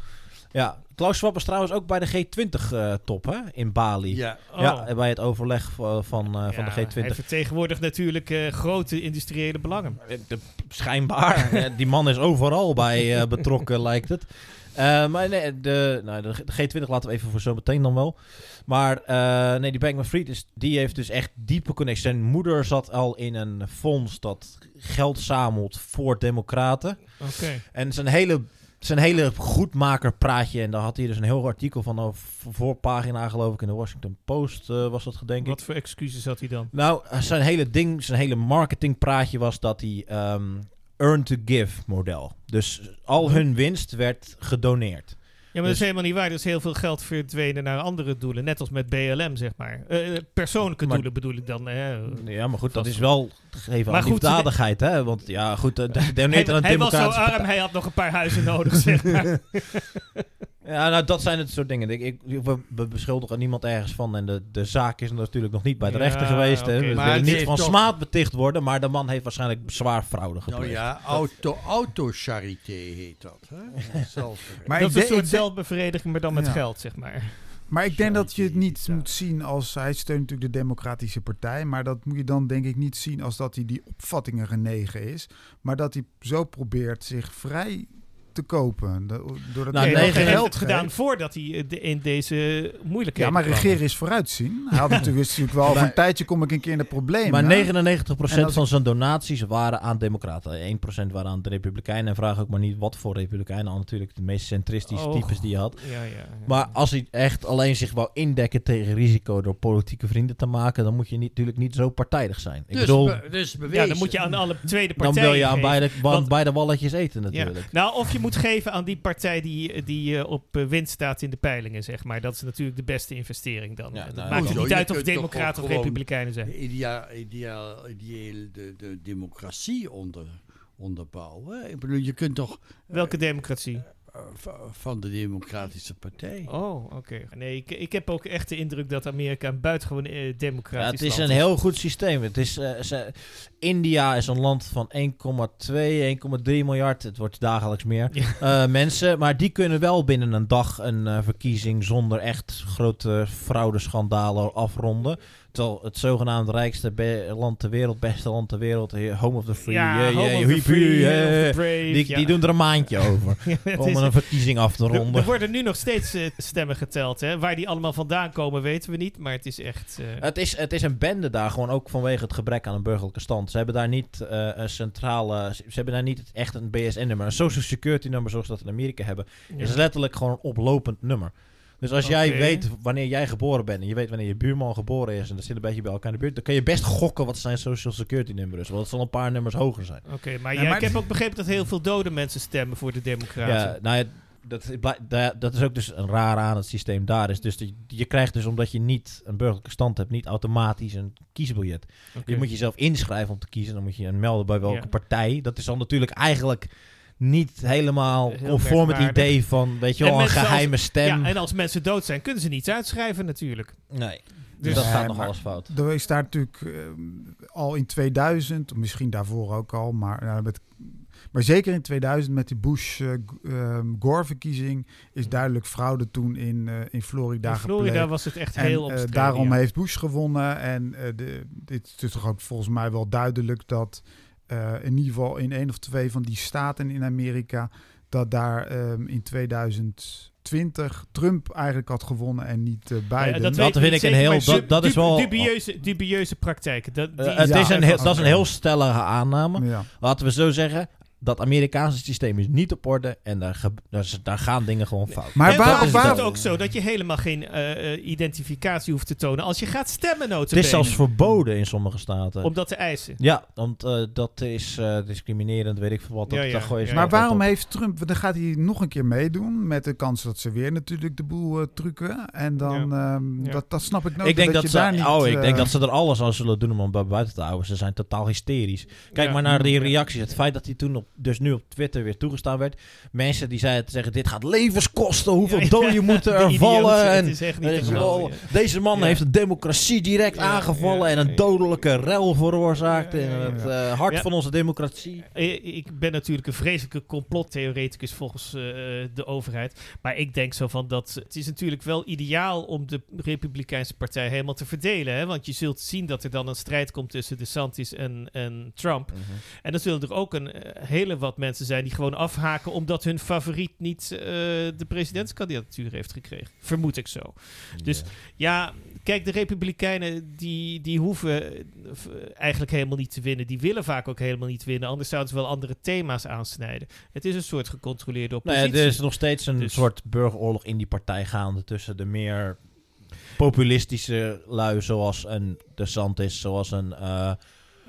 Ja, Klaus Schwab was trouwens ook bij de G20-top hè, in Bali. Ja. Ja, Oh. bij het overleg van, van, eh, van Ja, de G20. Hij vertegenwoordigt natuurlijk eh, grote industriële belangen. Eh, de- schijnbaar. Eh, Die man is overal bij eh, betrokken, lijkt het. Eh, maar nee, de, nou, de G20 laten we even voor zo meteen dan wel. Maar eh, nee, die Bankman-Fried is, die heeft dus echt diepe connectie. Zijn moeder zat al in een fonds dat geld zamelt voor democraten. Oké. En zijn hele, zijn hele goedmaker praatje. En daar had hij dus een heel artikel van een voorpagina geloof ik in de Washington Post eh, was dat gedenk ik. Wat voor excuses had hij dan? Nou, zijn hele ding, zijn hele marketingpraatje was dat hij ehm earn to give model. Dus al hun winst werd gedoneerd. Ja, maar dat Dus- is helemaal niet waar. Er is heel veel geld verdwenen naar andere doelen. Net als met BLM, zeg maar. Eh, eh, persoonlijke Maar- doelen bedoel ik dan. Hè. Ja, maar goed, dat is wel. gegeven Maar aan goed, liefdadigheid, hè? Want ja, goed, uh, Hij, doneert aan een hij was zo arm, partij. hij had nog een paar huizen nodig, zeg maar. Ja, nou, dat zijn het soort dingen. Ik, ik, we, we beschuldigen niemand ergens van. En de, de zaak is natuurlijk nog niet bij de Ja, rechter geweest. Hè? We Maar willen niet van toch- smaad beticht worden. Maar de man heeft waarschijnlijk zwaar fraude gepleegd. nou ja, auto, autocharité heet dat. Hè? Maar dat ik is een denk- soort zelfbevrediging, maar dan met Ja. geld, zeg maar. Maar ik denk dat je het niet moet zien als... Hij steunt natuurlijk de Democratische Partij. Maar dat moet je dan denk ik niet zien als dat hij die opvattingen genegen is. Maar dat hij zo probeert zich vrij te kopen. De- Doordat Nou, hij Nee, negen hij heeft geld gedaan voordat hij eh, de- in deze moeilijkheden Ja, maar kwam. regeren is vooruitzien. Hij had natuurlijk, wist natuurlijk wel, over Maar- een tijdje kom ik een keer in de problemen. Maar 99% En als van zijn donaties waren aan democraten. 1% waren aan de republikeinen. En vraag ook maar niet wat voor republikeinen. Al natuurlijk de meest centristische Oh. types die je had. Ja, ja, ja. Maar als hij echt alleen zich wou indekken tegen risico door politieke vrienden te maken, dan moet je niet, natuurlijk niet zo partijdig zijn. Ik dus, bedoel, be- dus bewezen. ja, dan moet je aan alle tweede dan partijen wil je aan beide, beide walletjes eten Ja. natuurlijk. Nou, of je moet geven aan die partij die, die eh, op eh, winst staat in de peilingen, zeg maar. Dat is natuurlijk de beste investering dan. Ja, dat nou, maakt hoezo? niet uit of democraten of republikeinen zijn. Ideaal, ideaal, ideeel de, de democratie onder, onderbouwen. Ik bedoel, je kunt toch Welke democratie? Eh, van de Democratische Partij. Oh, oké. Nee, ik, ik heb ook echt de indruk dat Amerika een buitengewoon eh, Ja, democratisch het is een heel goed systeem. Het is, eh, ze- India is een land van 1,2, 1,3 miljard. Het wordt dagelijks meer Ja. eh, mensen. Maar die kunnen wel binnen een dag een eh, verkiezing zonder echt grote fraudeschandalen afronden. Terwijl het zogenaamd rijkste land ter wereld, beste land ter wereld, home of the free, Ja, home of the hiep, free, home of the brave, die, ja. die doen er een maandje over Ja, om een verkiezing af te er, er ronden. worden nu nog steeds eh, stemmen geteld. Hè? Waar die allemaal vandaan komen weten we niet. Maar het is echt... eh, Het is, het is een bende daar, gewoon ook vanwege het gebrek aan een burgerlijke stand. Ze hebben daar niet eh, een centrale, ze hebben daar niet echt een BSN-nummer. Een social security nummer zoals dat in Amerika hebben, is letterlijk gewoon een oplopend nummer. Dus als jij weet wanneer jij geboren bent en je weet wanneer je buurman geboren is en dat zit een beetje bij elkaar in de buurt, dan kun je best gokken wat zijn social security nummer is. Want het zal een paar nummers hoger zijn. Oké, maar, Ja, ja, maar ik heb ook begrepen dat heel veel dode mensen stemmen voor de democraten. Ja, nou ja, dat, dat is ook dus een raar aan het systeem daar. Is dus dat je, krijgt dus omdat je niet een burgerlijke stand hebt, niet automatisch een kiesbiljet. Je moet jezelf inschrijven om te kiezen. Dan moet je je melden bij welke Ja. partij. Dat is dan natuurlijk eigenlijk niet helemaal Heel conform het idee van, weet je wel, een als- geheime stem. Ja, en als mensen dood zijn, kunnen ze niets uitschrijven natuurlijk. nee, dus Dus- dat gaat nog alles fout. Er is daar natuurlijk eh, al in 2000, of misschien daarvoor ook al, maar, nou, met, maar zeker in 2000 met die Bush-Gore-verkiezing is duidelijk fraude toen in, eh, in Florida In Florida gepleegd. was het echt En, heel eh, omstreden. daarom ja. heeft Bush gewonnen. En eh, de, dit is toch ook volgens mij wel duidelijk dat eh, in ieder geval in één of twee van die staten in Amerika, dat daar ehm, in 2020 Trump eigenlijk had gewonnen en niet eh Biden. Ja, Dat weet vind ik een heel- dat- dat is wel- Dubieuze, dubieuze praktijken. Dat, die- Eh, het Ja, is een heel, dat is een heel stellige aanname. ja. Laten we zo zeggen. Dat Amerikaanse systeem is niet op orde en daar, gaan dingen gewoon fout. Maar en waarom is waar- het ook zo dat je helemaal geen eh, eh, identificatie hoeft te tonen als je gaat stemmen, Het is zelfs verboden in sommige staten. om dat te eisen? Ja, want eh, dat is eh, discriminerend, weet ik veel wat. Dat, Ja. Maar waarom heeft Trump, dan gaat hij nog een keer meedoen met de kans dat ze weer natuurlijk de boel eh, trucken. En dan, ehm, Ja. Dat, dat snap ik nooit. Ik denk dat, je ze, daar niet, oh, ik denk dat ze er alles aan zullen doen om hem bij buiten te houden. Ze zijn totaal hysterisch. Kijk Ja. maar naar die reacties. Het feit dat hij toen op dus nu op Twitter weer toegestaan werd. Mensen die zeiden te zeggen, dit gaat levens kosten. Hoeveel Ja, doden moeten er idioot, vallen? het En Deze man heeft de democratie direct aangevallen en een dodelijke rel veroorzaakt in het eh, hart van onze democratie. Eh, Ik ben natuurlijk een vreselijke complottheoreticus volgens eh, de overheid. Maar ik denk zo van dat het is natuurlijk wel ideaal om de Republikeinse partij helemaal te verdelen. Hè? Want je zult zien dat er dan een strijd komt tussen DeSantis en, en Trump. En dan zullen er ook een eh, wat mensen zijn die gewoon afhaken omdat hun favoriet niet eh, de presidentskandidatuur heeft gekregen. Vermoed ik zo. Dus ja, kijk, de Republikeinen die, die hoeven eh, eigenlijk helemaal niet te winnen. Die willen vaak ook helemaal niet winnen. Anders zouden ze wel andere thema's aansnijden. Het is een soort gecontroleerde Nou oppositie. ja, er is nog steeds een Dus- soort burgeroorlog in die partij gaande tussen de meer populistische lui zoals een DeSantis, zoals een eh,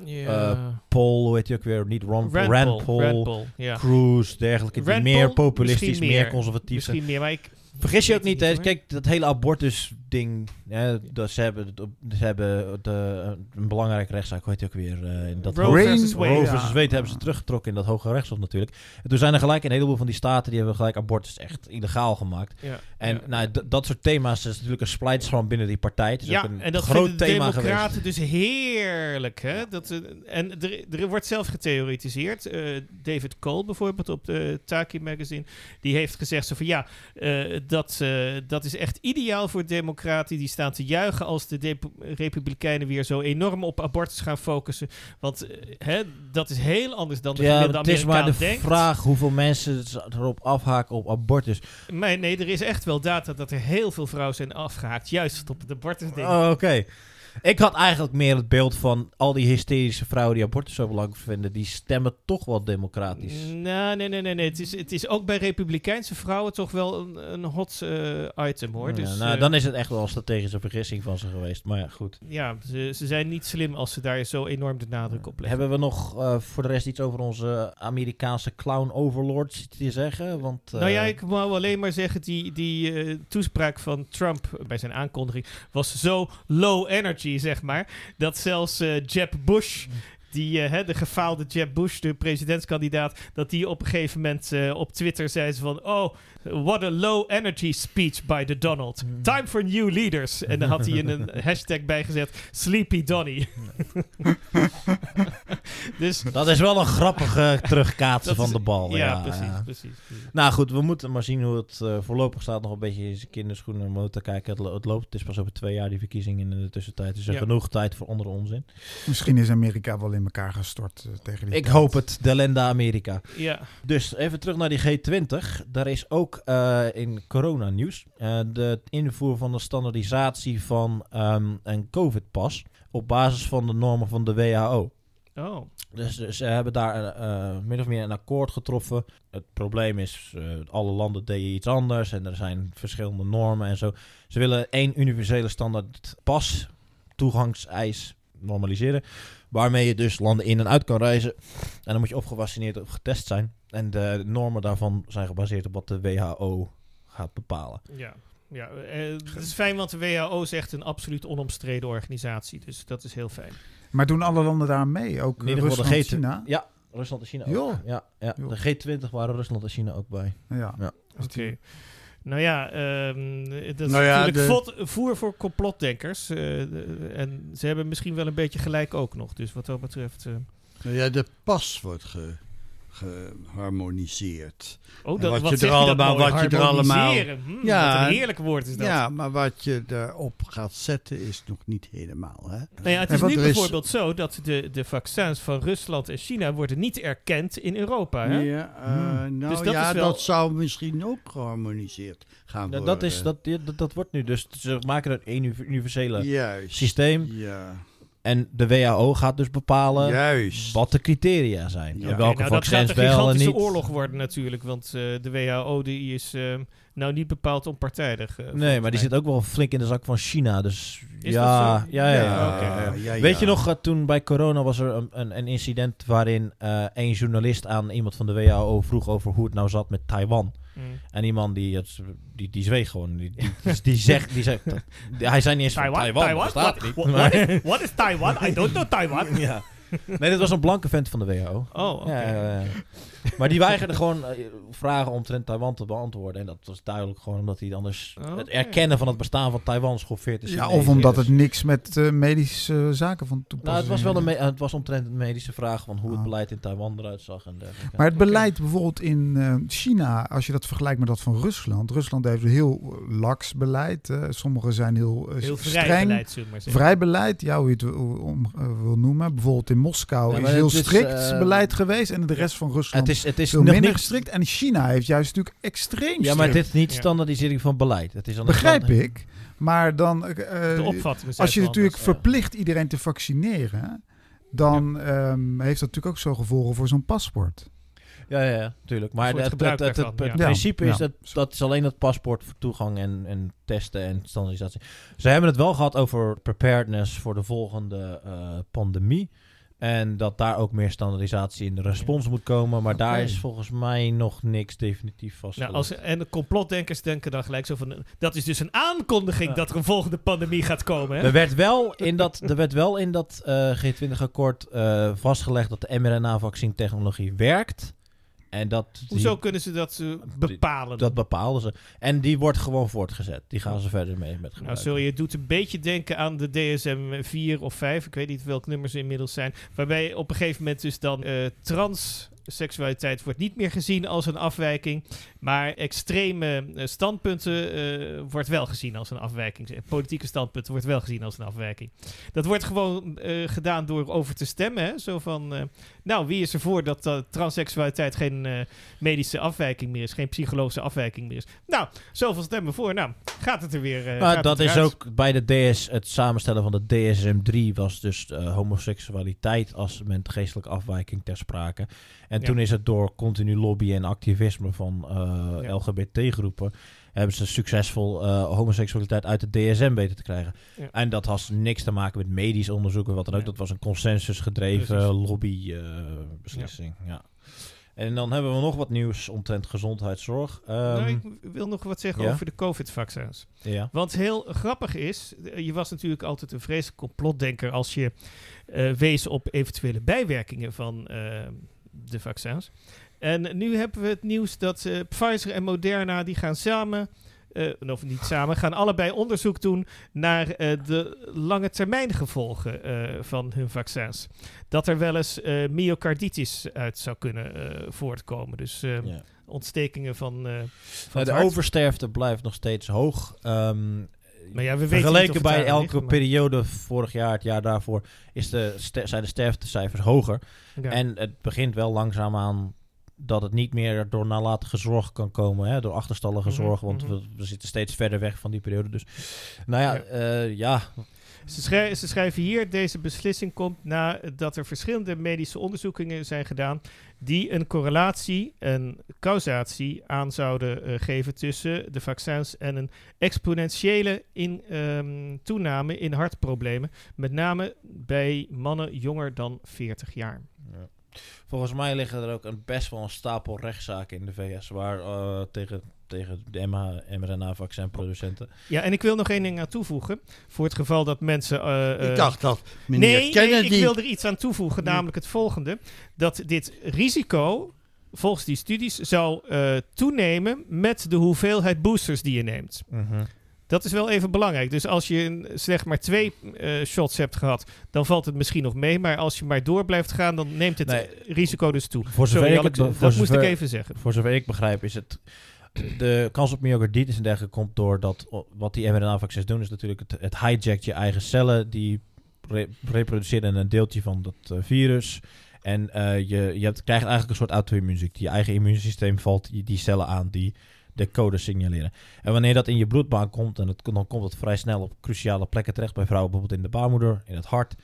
ja. eh, Paul, hoe heet je ook weer, niet Ron, Rand, Rand, Paul, Paul, Rand Paul, ja. Cruz, dergelijke, die Rand meer populistisch, meer, meer. conservatief zijn. Misschien meer, maar ik... Vergis je ook niet, hè? Kijk, dat hele abortus-ding. Ja, dat ze hebben, ze hebben de, een belangrijke rechtszaak, hoe heet ook weer? eh, in dat Roe versus Wade. Roe Ja. versus Wade hebben ze teruggetrokken in dat hoge rechtshof natuurlijk. En toen zijn er gelijk een heleboel van die staten die hebben gelijk abortus echt illegaal gemaakt. Ja, En ja. nou, dat soort thema's is natuurlijk een splijtswam binnen die partij. Het is ja, ook een en dat groot vinden de thema democraten geweest. dus heerlijk. Hè? Dat, eh, en er, er wordt zelf getheoretiseerd. Eh, David Cole bijvoorbeeld op de Taki magazine. Die heeft gezegd zo van ja, eh, dat, eh, dat is echt ideaal voor democraten. Die staan te juichen als de republikeinen weer zo enorm op abortus gaan focussen. Want eh, hè, dat is heel anders dan de Ja, gemiddelde het is maar Amerikaan de denkt. vraag hoeveel mensen erop afhaken op abortus. Maar nee, er is echt wel data dat er heel veel vrouwen zijn afgehaakt. Juist op het abortusding. Oh, oké. Ik had eigenlijk meer het beeld van al die hysterische vrouwen die abortus zo belangrijk vinden, die stemmen toch wel democratisch. Nou, nee, nee, nee. nee. Het, is, het is ook bij Republikeinse vrouwen toch wel een, een hot eh, item hoor. Ja, dus, nou, eh, dan is het echt wel een strategische vergissing van ze geweest. Maar ja, goed. ja, ze, ze zijn niet slim als ze daar zo enorm de nadruk op leggen. Hebben we nog eh, voor de rest iets over onze Amerikaanse clown overlords te zeggen? Want, Nou ja, ik wou alleen maar zeggen, die, die toespraak van Trump bij zijn aankondiging was zo low energy, zeg maar, dat zelfs eh, Jeb Bush, die, eh, hè, de gefaalde Jeb Bush, de presidentskandidaat, dat die op een gegeven moment eh, op Twitter zei ze van, oh, what a low energy speech by the Donald. Time for new leaders. En dan had hij een, een hashtag bijgezet, Sleepy Donny. dus Dat is wel een grappige terugkaatsen van is- de bal. Ja, Ja, precies, ja. precies. precies. Nou goed, we moeten maar zien hoe het eh, voorlopig staat. Nog een beetje in zijn kinderschoenen te kijken. Het, lo- het loopt. Het is pas over twee jaar die verkiezingen in de tussentijd. Dus er is Ja. genoeg tijd voor andere onzin. Misschien is Amerika wel in elkaar gestort eh, tegen die Ik tijd. hoop het. De Lenda Amerika. Ja. Dus even terug naar die G20. Daar is ook eh, in coronanieuws eh de invoer van de standaardisatie van ehm, een COVID-pas op basis van de normen van de WHO. Oh. Dus eh, ze hebben daar eh, min of meer een akkoord getroffen. Het probleem is, eh, alle landen deden iets anders en er zijn verschillende normen en zo. Ze willen één universele standaard pas, toegangseis normaliseren. Waarmee je dus landen in en uit kan reizen. En dan moet je of gevaccineerd of getest zijn. En de normen daarvan zijn gebaseerd op wat de WHO gaat bepalen. Ja, ja eh, het is fijn, want de WHO is echt een absoluut onomstreden organisatie. Dus dat is heel fijn. Maar doen alle landen daar mee? Ook In ieder geval Rusland, G20. China? Ja, Rusland en China ook. Ja, ja. De G20 waren Rusland en China ook bij. Ja. Ja. Oké. Nou ja, ehm, dat is Nou ja, natuurlijk de- voer voor complotdenkers. eh, de- en ze hebben misschien wel een beetje gelijk ook nog. Dus wat dat betreft... eh, Nou ja, de pas wordt ge, geharmoniseerd. oh, dat, wat wat je zeg er je dat allemaal- mooi, wat je er allemaal- harmoniseren. Hm, Ja, wat een heerlijk woord is dat. Ja, maar wat je erop gaat zetten is nog niet helemaal. Hè? Nou ja, het is nu is- bijvoorbeeld zo dat de, de vaccins van Rusland en China worden niet erkend in Europa. Hè? Ja, eh, Hmm. nou Dus dat ja, is wel- dat zou misschien ook geharmoniseerd gaan Ja, worden. dat, is, dat, dat, dat wordt nu dus. Ze maken er een uni- universele Juist. systeem. Ja, En de WHO gaat dus bepalen juist. wat de criteria zijn. Ja. En welke nou, dat vaccins gaat een wel en gigantische niet. oorlog worden natuurlijk. Want eh, de WHO die is eh, nou niet bepaald onpartijdig. eh, Nee, maar die zit ook wel flink in de zak van China. Dus Is ja, dat zo? ja, ja, ja. Ja, oké. ja, ja. Weet je nog, eh, toen bij corona was er een, een, een incident waarin eh een journalist aan iemand van de WHO vroeg over hoe het nou zat met Taiwan. Mm. En die man die, het- die, die zweeg gewoon. Die, die, die, die zegt, die zegt, hij zei niet eens van Taiwan? What, what is Taiwan? I don't know Taiwan. ja. Nee, dit was een blanke vent van de WHO. Oh, oké. Ja, ja, ja. Maar die weigerde gewoon eh, vragen omtrent Taiwan te beantwoorden. En dat was duidelijk gewoon omdat hij anders Oké. het erkennen van het bestaan van Taiwan schoffeert. Ja, of omdat Dus- het niks met eh, medische zaken van toepassing Nou, het was wel een het was omtrent een medische vraag van hoe het Ah. beleid in Taiwan eruit zag en dergelijke. Maar het beleid bijvoorbeeld in eh, China, als je dat vergelijkt met dat van Rusland. Rusland heeft een heel laks beleid. Sommigen zijn heel, Heel vrij streng. beleid, zullen we maar zeggen. Vrij beleid, ja, hoe je het wil, om, wil noemen. Bijvoorbeeld in Moskou Ja, is heel is, strikt eh, beleid geweest. En de rest van Rusland het is, het is veel nog minder niet... strikt. En China heeft juist natuurlijk extreem Ja, maar dit is niet standaardisering van beleid. Het is Begrijp ik. Maar dan... eh, zijn als je natuurlijk anders. verplicht iedereen te vaccineren... dan ehm, heeft dat natuurlijk ook zo gevolgen voor zo'n paspoort. Ja, ja, ja, tuurlijk. Maar het het, het, gebruik het, het, daarvan, het ja. principe Ja, is dat dat is alleen het paspoort voor toegang en, en testen en standaardisatie. Ze hebben het wel gehad over preparedness voor de volgende eh, pandemie. En dat daar ook meer standaardisatie in de respons moet komen. Maar daar is volgens mij nog niks definitief vastgelegd. Nou, als, en de complotdenkers denken dan gelijk zo van... Dat is dus een aankondiging Ja. dat er een volgende pandemie gaat komen. Hè? Er werd wel in dat, er werd wel in dat eh, G20-akkoord eh, vastgelegd dat de mRNA-vaccintechnologie werkt. En dat die- Hoezo kunnen ze dat eh, bepalen? dat bepaalden ze. En die wordt gewoon voortgezet. Die gaan ze verder mee met nou, gebruiken. sorry, het doet een beetje denken aan de DSM 4 of 5. Ik weet niet welk nummer ze inmiddels zijn. Waarbij op een gegeven moment dus dan eh transseksualiteit wordt niet meer gezien als een afwijking. Maar extreme eh, standpunten eh, wordt wel gezien als een afwijking. Politieke standpunten wordt wel gezien als een afwijking. Dat wordt gewoon eh, gedaan door over te stemmen. Hè? Zo van, eh, nou, wie is ervoor dat transseksualiteit geen eh, medische afwijking meer is, geen psychologische afwijking meer is? Nou, zoveel stemmen voor. Nou, gaat het er weer. eh, Maar dat is ook bij de DS, het samenstellen van de DSM-3 was dus eh, homoseksualiteit als geestelijke afwijking ter sprake. En Ja. toen is het door continu lobby en activisme van eh, Ja. LGBT-groepen hebben ze succesvol eh, homoseksualiteit uit de DSM weten te krijgen. Ja. En dat had niks te maken met medisch onderzoek of wat dan ook. Ja. Dat was een consensusgedreven lobby-beslissing. ja. En dan hebben we nog wat nieuws omtrent gezondheidszorg. Ehm, nou, ik wil nog wat zeggen ja? over de COVID-vaccins. ja. Want heel grappig is, eh, je was natuurlijk altijd een vreselijk complotdenker als je eh, wees op eventuele bijwerkingen van eh, de vaccins. En nu hebben we het nieuws dat eh, Pfizer en Moderna die gaan samen, eh, of niet samen, gaan allebei onderzoek doen naar eh, de lange termijn gevolgen van hun vaccins. Dat er wel eens myocarditis uit zou kunnen voortkomen. Dus ja. ontstekingen van, van Nou, de oversterfte blijft nog steeds hoog. Ehm, Maar ja, we weten niet of vergeleken bij elke ligt, maar- periode vorig jaar, het jaar daarvoor, is de zijn de sterftecijfers hoger. En het begint wel langzaamaan dat het niet meer door nalatige zorg kan komen, hè, door achterstallige Mhm, zorg, want mhm. we, we zitten steeds verder weg van die periode. Dus nou ja, Ja. ja, ja Ze, schrij- ze schrijven hier, deze beslissing komt nadat er verschillende medische onderzoekingen zijn gedaan die een correlatie en causatie aan zouden eh, geven tussen de vaccins en een exponentiële in, ehm, toename in hartproblemen, met name bij mannen jonger dan 40 jaar. Volgens mij liggen er ook een best wel een stapel rechtszaken in de VS waar eh, tegen, tegen de mRNA-vaccinproducenten. Ja, en ik wil nog één ding aan toevoegen, voor het geval dat mensen... eh, eh, ik dacht dat meneer Nee, nee, Kennedy... ik wil er iets aan toevoegen, namelijk het volgende. Dat dit risico, volgens die studies, zou eh, toenemen met de hoeveelheid boosters die je neemt. Dat is wel even belangrijk. Dus als je slechts maar twee eh, shots hebt gehad, dan valt het misschien nog mee. Maar als je maar door blijft gaan, dan neemt het Nee. risico dus toe. Voor zover Sorry, ik Alex, dat moest ik even zeggen. Voor zover ik begrijp is het... De kans op myocarditis en dergelijke komt door dat... Wat die mRNA-vaccins doen is natuurlijk... Het, het hijjackt je eigen cellen. Die re- reproduceren een deeltje van dat eh, virus. En eh, je, je hebt, krijgt eigenlijk een soort auto-immuunziekte. Je eigen immuunsysteem valt die, die cellen aan die de code signaleren. En wanneer dat in je bloedbaan komt... En het, dan komt het vrij snel op cruciale plekken terecht. Bij vrouwen bijvoorbeeld in de baarmoeder, in het hart...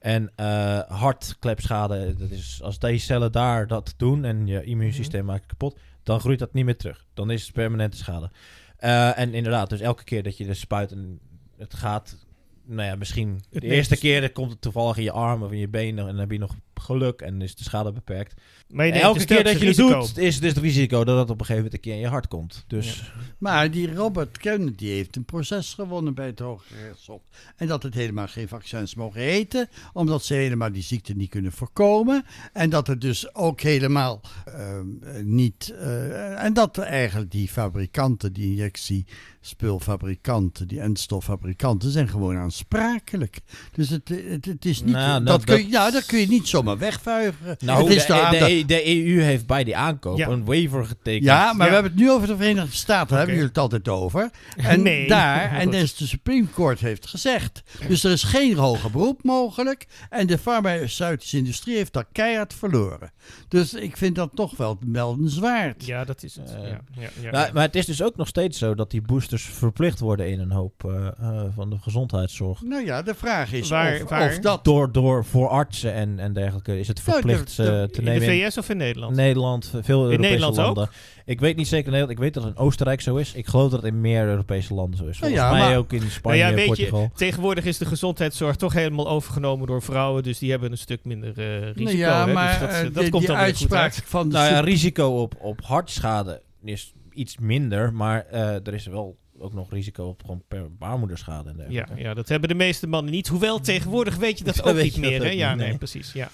En eh hartklepschade, dat is als deze cellen daar dat doen en je immuunsysteem maakt het kapot, dan groeit dat niet meer terug. Dan is het permanente schade. Eh, en inderdaad, dus elke keer dat je de spuit en het gaat, nou ja, misschien de eerste keer komt het toevallig in je arm of in je benen en dan heb je nog geluk en is de schade beperkt. Maar je En neemt elke dus keer dat je het doet, is dus het risico dat het op een gegeven moment een keer in je hart komt. Dus Maar die Robert Kennedy heeft een proces gewonnen bij het Hoge Rechtshof. En dat het helemaal geen vaccins mogen heten, omdat ze helemaal die ziekte niet kunnen voorkomen. En dat het dus ook helemaal ehm, niet. eh, en dat eigenlijk die fabrikanten, die injectiespulfabrikanten, die endstoffabrikanten, zijn gewoon aansprakelijk. Dus het, het, het is niet. Nou, dat, dat- kun je, dat- ja, dat kun je niet zomaar wegvuigen. nou, het is de, daar- de, de EU heeft bij die aankoop Ja. een waiver getekend. Ja, maar Ja. we hebben het nu over de Verenigde Staten. Daar hebben jullie het altijd over. En Nee. daar, en dus de Supreme Court heeft gezegd. Dus er is geen hoger beroep mogelijk. En de farmaceutische industrie heeft daar keihard verloren. Dus ik vind dat toch wel meldenswaard. Ja, dat is het. Eh, ja, ja, ja, Nou, ja. maar het is dus ook nog steeds zo dat die boosters verplicht worden in een hoop eh, eh, van de gezondheidszorg. Nou ja, de vraag is Waar- of, waar? of dat... Door, door voor artsen en, en dergelijke is het Nou, verplicht de- de- eh, te in de nemen in VS of in Nederland? Nederland, veel Europese Nederland ook? landen. Ik weet niet zeker in Nederland. Ik weet dat het in Oostenrijk zo is. Ik geloof dat het in meer Europese landen zo is. Nou Volgens ja, mij maar- ook in Nou Spanje, ja, weet Portugal. je, tegenwoordig is de gezondheidszorg toch helemaal overgenomen door vrouwen. Dus die hebben een stuk minder eh, risico. nou ja, hè, maar dus dat, eh, eh, die, komt die goed uitspraak uit. van de... Nou ja, risico op, op hartschade is iets minder. Maar eh, er is wel ook nog risico op gewoon per baarmoederschade en Ja, dergelijke. ja, dat hebben de meeste mannen niet. Hoewel, tegenwoordig weet je dat ook niet dat meer. Hè? Ja, nee, nee. precies. Ja.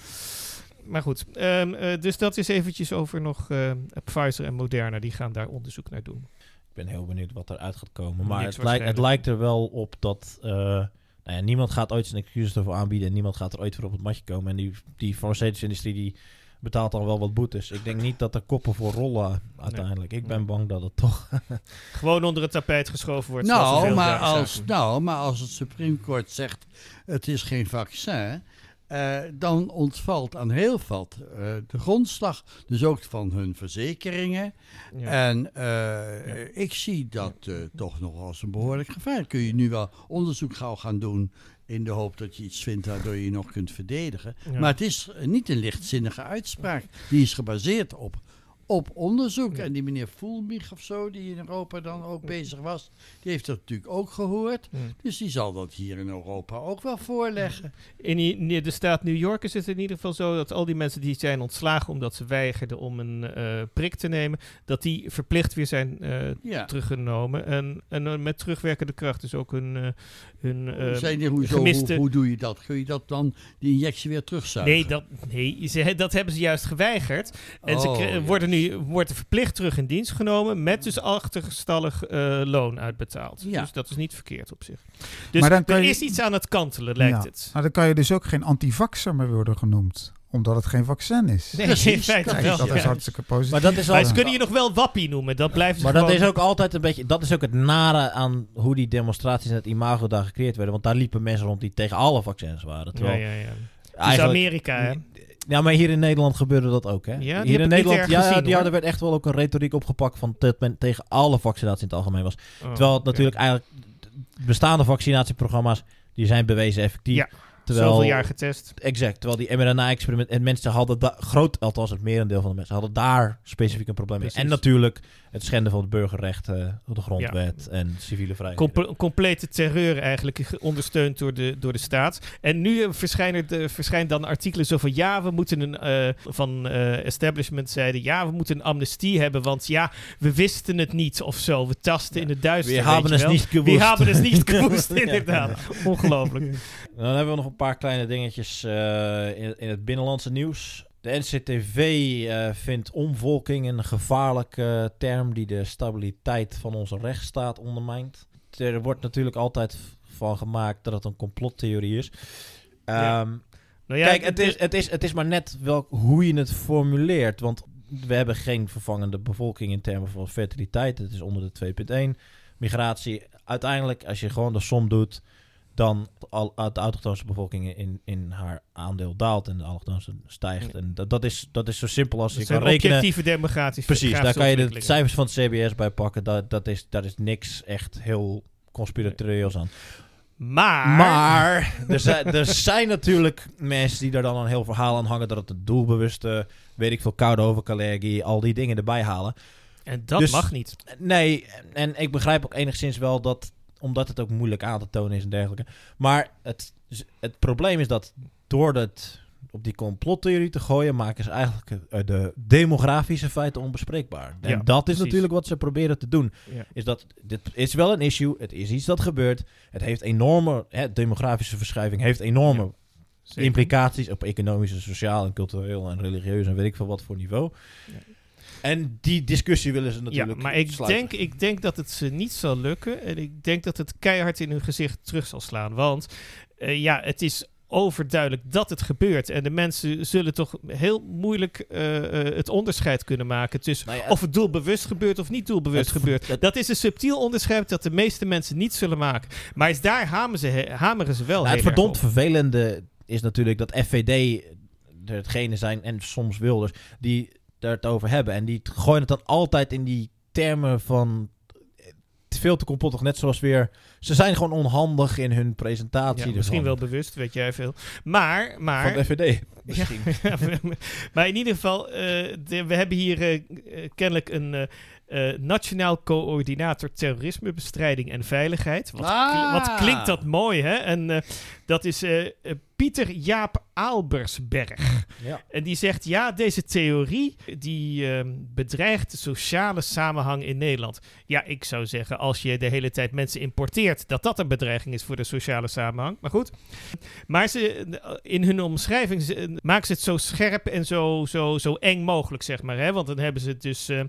Maar goed, ehm, eh, dus dat is eventjes over nog eh, Pfizer en Moderna. Die gaan daar onderzoek naar doen. Ik ben heel benieuwd wat eruit gaat komen. Maar Niks het, lijkt, het lijkt er wel op dat... eh, nou ja, niemand gaat ooit zijn excuses ervoor aanbieden. En niemand gaat er ooit voor op het matje komen. En die, die farmaceutische industrie die betaalt dan wel wat boetes. Ik denk niet dat er koppen voor rollen uiteindelijk. Ik ben bang dat het toch... Gewoon onder het tapijt geschoven wordt. Nou maar, als, nou, maar als het Supreme Court zegt het is geen vaccin, eh, dan ontvalt aan heel wat eh, de grondslag. Dus ook van hun verzekeringen. Ja. En eh, ik zie dat eh, toch nog als een behoorlijk gevaar. Kun je nu wel onderzoek gauw gaan doen in de hoop dat je iets vindt waardoor je je nog kunt verdedigen. Ja. Maar het is niet een lichtzinnige uitspraak. Die is gebaseerd op, op onderzoek. Ja. En die meneer Voelmich of zo, die in Europa dan ook bezig was, die heeft dat natuurlijk ook gehoord. Ja. Dus die zal dat hier in Europa ook wel voorleggen. In de staat New York is het in ieder geval zo dat al die mensen die zijn ontslagen omdat ze weigerden om een eh, prik te nemen, dat die verplicht weer zijn eh, teruggenomen. En, en eh, met terugwerkende kracht is ook hun, hun eh, Zijn die, hoezo, gemiste- hoe, hoe doe je dat? Kun je dat dan, die injectie weer terugzuigen? Nee, dat, nee ze, dat hebben ze juist geweigerd. En ze Oh, worden nu worden verplicht terug in dienst genomen met dus achterstallig eh, loon uitbetaald. Ja. Dus dat is niet verkeerd op zich. Dus Maar dan er je- is iets aan het kantelen, lijkt Ja. het. Nou, dan kan je dus ook geen antivaxer meer worden genoemd. Omdat het geen vaccin is. Nee, Precies, in feite kijk, wel. dat is ja. hartstikke positief. Maar dat is Maar al- ze kunnen je nog wel wappie noemen. Dat blijft Maar dat is ook altijd een beetje... Dat is ook het nare aan hoe die demonstraties en het imago daar gecreëerd werden. Want daar liepen mensen rond die tegen alle vaccins waren. Ja, Terwijl ja, ja. Het is eigenlijk- Amerika, hè? Ja, maar hier in Nederland gebeurde dat ook, hè? Ja, hier in Nederland, ja, gezien, ja, er werd echt wel ook een retoriek opgepakt van dat men tegen alle vaccinaties in het algemeen was. Oh, Terwijl het natuurlijk eigenlijk bestaande vaccinatieprogramma's die zijn bewezen effectief. Ja, terwijl, Zoveel jaar getest. Exact. Terwijl die mRNA-experiment en mensen hadden da- groot, althans het merendeel van de mensen hadden daar specifiek een probleem mee. En natuurlijk het schenden van het burgerrecht, eh, de grondwet en civiele vrijheden. Comple- complete terreur eigenlijk, ge- ondersteund door de, door de staat. En nu eh, verschijnen de, verschijnt dan artikelen zo van... ja, we moeten een... eh, van establishment zeiden... ja, we moeten een amnestie hebben... want ja, we wisten het niet of zo. We tasten in het duister, We hebben het niet We gewoest. hebben het niet gewoest, inderdaad. Ongelooflijk. Dan hebben we nog paar kleine dingetjes eh, in, in het binnenlandse nieuws. De NCTV eh, vindt omvolking een gevaarlijke term die de stabiliteit van onze rechtsstaat ondermijnt. Er wordt natuurlijk altijd van gemaakt dat het een complottheorie is. Ja. Ehm, Nou ja, Kijk, het is, het, is, het is maar net wel hoe je het formuleert. Want we hebben geen vervangende bevolking in termen van fertiliteit. Het is onder de 2,1. Migratie, uiteindelijk, als je gewoon de som doet, dan al, de autochtone bevolking in, in haar aandeel daalt en de allochtone stijgt. En dat, dat, is, dat is zo simpel als dat je kan rekenen. objectieve democratische Precies, daar kan je de cijfers van het CBS bij pakken. Dat, dat, is, daar is niks echt heel conspiratorieels aan. Maar... Maar er zijn, er zijn natuurlijk mensen die daar dan een heel verhaal aan hangen. Dat het een doelbewuste, weet ik veel, koude overallergie, al die dingen erbij halen. En dat Dus- mag niet. Nee, en ik begrijp ook enigszins wel dat, omdat het ook moeilijk aan te tonen is en dergelijke. Maar het, het probleem is dat door het, op die complottheorie te gooien, maken ze eigenlijk eh, de demografische feiten onbespreekbaar. En Ja, dat is precies. natuurlijk wat ze proberen te doen. Ja. Is dat dit is wel een issue, het is iets dat gebeurt. Het heeft enorme, hè, demografische verschuiving heeft enorme implicaties op economisch, sociaal en cultureel en religieus en weet ik veel wat voor niveau. Ja. En die discussie willen ze Ja, natuurlijk maar ik sluiten. denk, ik denk dat het ze niet zal lukken. En ik denk dat het keihard in hun gezicht terug zal slaan. Want eh, ja, het is overduidelijk dat het gebeurt. En de mensen zullen toch heel moeilijk eh, eh, het onderscheid kunnen maken tussen ja, of het doelbewust gebeurt of niet doelbewust Het- gebeurt. het- dat is een subtiel onderscheid dat de meeste mensen niet zullen maken. Maar is daar hameren ze, hameren ze wel Nou, het verdomd op. vervelende is natuurlijk dat FVD hetgene zijn, en soms Wilders, die daar het over hebben. En die gooien het dan altijd in die termen van eh, veel te complottig. Net zoals weer, ze zijn gewoon onhandig in hun presentatie. Ja, misschien wel bewust, weet jij veel. Maar, maar Van de FVD. Misschien. Ja, maar in ieder geval, eh, de- we hebben hier eh, kennelijk een eh, eh, Nationaal Coördinator Terrorismebestrijding en Veiligheid. Wat, Ah. wat klinkt dat mooi, hè? En eh, dat is Pieter Jaap Aalbersberg. Ja. En die zegt, ja, deze theorie die ehm, bedreigt de sociale samenhang in Nederland. Ja, ik zou zeggen, als je de hele tijd mensen importeert, dat dat een bedreiging is voor de sociale samenhang. Maar goed. Maar ze, in hun omschrijving ze- maken ze het zo scherp en zo, zo, zo eng mogelijk, zeg maar. Hè? Want dan hebben ze dus, eh,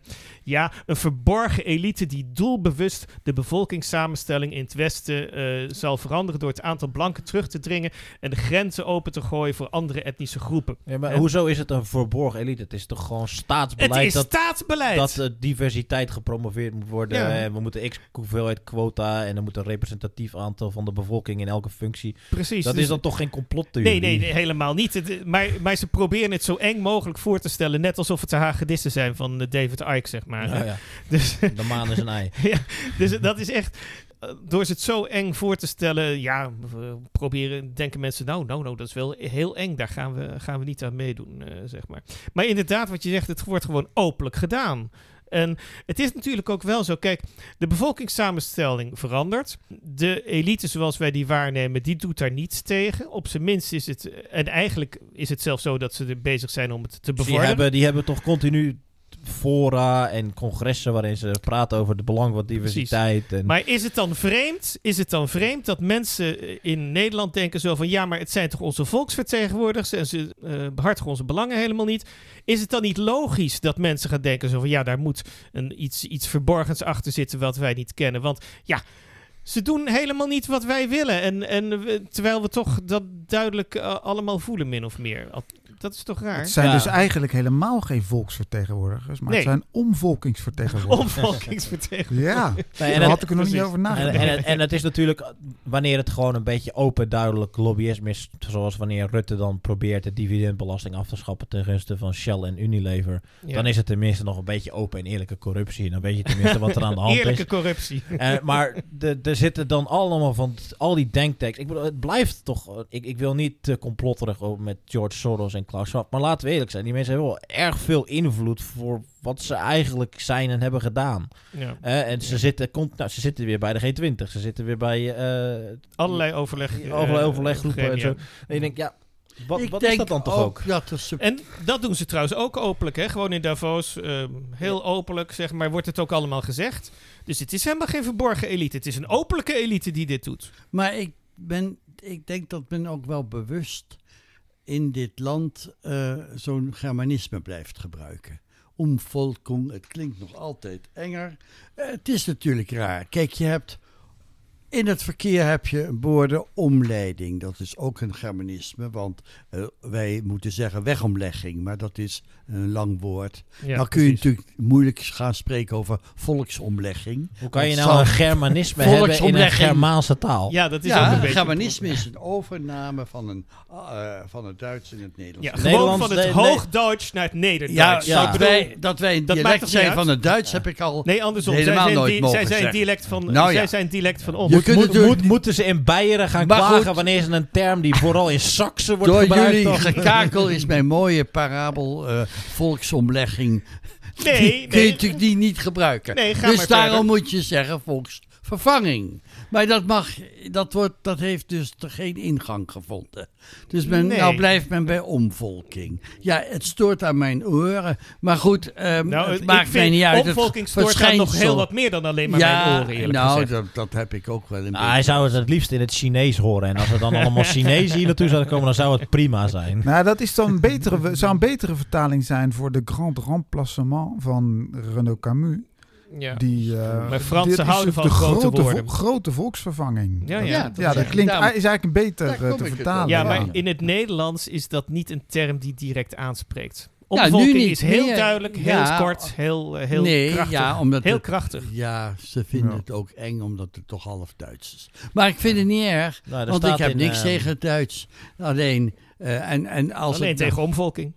ja, een verborgen elite die doelbewust de bevolkingssamenstelling in het Westen eh, zal veranderen door het aantal blanken terug te dringen en de grenzen open te gooien voor andere etnische groepen. Ja, maar Ja. hoezo is het een verborgen elite? Het is toch gewoon Het staatsbeleid is dat, staatsbeleid. dat eh, diversiteit gepromoveerd moet worden. Ja. En we moeten x hoeveelheid quota en er moet een representatief aantal van de bevolking in elke functie. Precies. Dat dus- is dan toch geen complottheorie? Nee, nee, nee, helemaal niet. Het- maar, maar ze proberen het zo eng mogelijk voor te stellen. Net alsof het de hagedissen zijn van eh, David Icke, zeg maar. Ja, ja. Dus, De maan is een ei. ja, dus dat is echt... eh, Door ze het zo eng voor te stellen, ja, we proberen, denken mensen, nou, nou, nou, dat is wel heel eng, daar gaan we, gaan we niet aan meedoen, eh, zeg maar. Maar inderdaad, wat je zegt, het wordt gewoon openlijk gedaan. En het is natuurlijk ook wel zo, kijk, de bevolkingssamenstelling verandert. De elite zoals wij die waarnemen, die doet daar niets tegen. Op zijn minst is het, en eigenlijk is het zelfs zo dat ze er bezig zijn om het te Die bevorderen. hebben, die hebben toch continu fora en congressen waarin ze praten over het belang van diversiteit. En, Maar is het dan vreemd? Is het dan vreemd dat mensen in Nederland denken zo van ja, maar het zijn toch onze volksvertegenwoordigers en ze eh, behartigen onze belangen helemaal niet? Is het dan niet logisch dat mensen gaan denken zo van ja, daar moet een, iets, iets verborgens achter zitten wat wij niet kennen? Want ja. Ze doen helemaal niet wat wij willen. En, en terwijl we toch dat duidelijk eh, allemaal voelen, min of meer. Dat is toch raar? Het zijn Ja. dus eigenlijk helemaal geen volksvertegenwoordigers, maar Nee. het zijn omvolkingsvertegenwoordigers. Omvolkingsvertegenwoordigers. Ja, Nee, daar en, had ik er nog niet over en, nagedacht. en, en het is natuurlijk, wanneer het gewoon een beetje open, duidelijk lobbyisme is, zoals wanneer Rutte dan probeert de dividendbelasting af te schappen ten gunste van Shell en Unilever, Ja. dan is het tenminste nog een beetje open en eerlijke corruptie. En dan weet je tenminste wat er aan de hand Eerlijke is. corruptie. Eh, maar er zitten dan allemaal van al die denktanks. Ik bedoel, het blijft toch. Ik, ik wil niet te complotterig over met George Soros en Klaus Schwab. Maar laten we eerlijk zijn, die mensen hebben wel erg veel invloed voor wat ze eigenlijk zijn en hebben gedaan. Ja. Eh, en ze, zitten, komt, nou, ze zitten weer bij de G20. Ze zitten weer bij eh Allerlei overleg, eh, overleggroepen en zo. En je denkt, ja, wat, ik wat denk is dat dan toch ook? dat En dat doen ze trouwens ook openlijk, hè? Gewoon in Davos, ehm, heel openlijk, zeg maar, wordt het ook allemaal gezegd. Dus het is helemaal geen verborgen elite. Het is een openlijke elite die dit doet. Maar ik, ben, ik denk dat men ook wel bewust in dit land eh, zo'n Germanisme blijft gebruiken. Omvolking, het klinkt nog altijd enger. Eh, het is natuurlijk raar. Kijk, je hebt in het verkeer heb je borden omleiding. Dat is ook een Germanisme, want eh, wij moeten zeggen wegomlegging, maar dat is een lang woord. Ja, Dan kun je precies. natuurlijk moeilijk gaan spreken over volksomlegging. Hoe kan je nou een Germanisme hebben in een. Germaanse taal? Ja, dat is ook Ja, een beetje... Germanisme is een overname van, een, eh, van het Duits in het Nederlands. Ja, gewoon Nederlands, van het nee, nee. Hoogduits naar het Ja, Nederduits. ja. Bedoel- wij, dat wij een dat dialect zijn van het Duits heb ik al Nee, andersom. Zij helemaal zijn, nooit mogen zij zijn zeggen. dialect van, Nou zij ja. zijn dialect van ons. Je Moet, kunt moet, natuurlijk- moet- moeten ze in Beieren gaan Maar klagen goed. wanneer ze een term die vooral in Saxen wordt Door gebruikt? jullie dan- gekakel is mijn mooie parabel eh, volksomlegging. Nee, kun je nee. natuurlijk die niet gebruiken. Nee, ga dus maar daarom verder. moet je zeggen volks, vervanging. Maar dat, mag, dat, wordt, dat heeft dus geen ingang gevonden. Dus men, Nee. nou blijft men bij omvolking. Ja, het stoort aan mijn oren. Maar goed, ehm, Nou, het ik maakt mij vind niet uit. Het Opvolking stoort nog heel wat meer dan alleen maar ja, mijn oren, eerlijk nou, gezegd. dat, dat heb ik ook wel een Nou, hij beetje. zou het het liefst in het Chinees horen. En als er dan allemaal Chinezen hier naartoe zouden komen, dan zou het prima zijn. Nou, dat is dan een betere, zou een betere vertaling zijn voor de Grand Remplacement van Renaud Camus. Ja. Die, eh, Maar Fransen dit is houden van de grote grote, woorden. vo- grote volksvervanging. Ja, ja. Ja, Ja, dat klinkt, daarom- is eigenlijk een beter eh, te vertalen. Ja, maar in het Nederlands is dat niet een term die direct aanspreekt. Ja, nu Omvolking niet is heel duidelijk, heel Ja. kort, heel, eh, heel nee, krachtig. ja, omdat heel het- krachtig. Ja, ze vinden Ja. het ook eng omdat het toch half Duits is. Maar ik vind het niet erg, Nou, want ik heb in, niks tegen het Duits. Alleen, eh, en, en als Alleen het, tegen omvolking.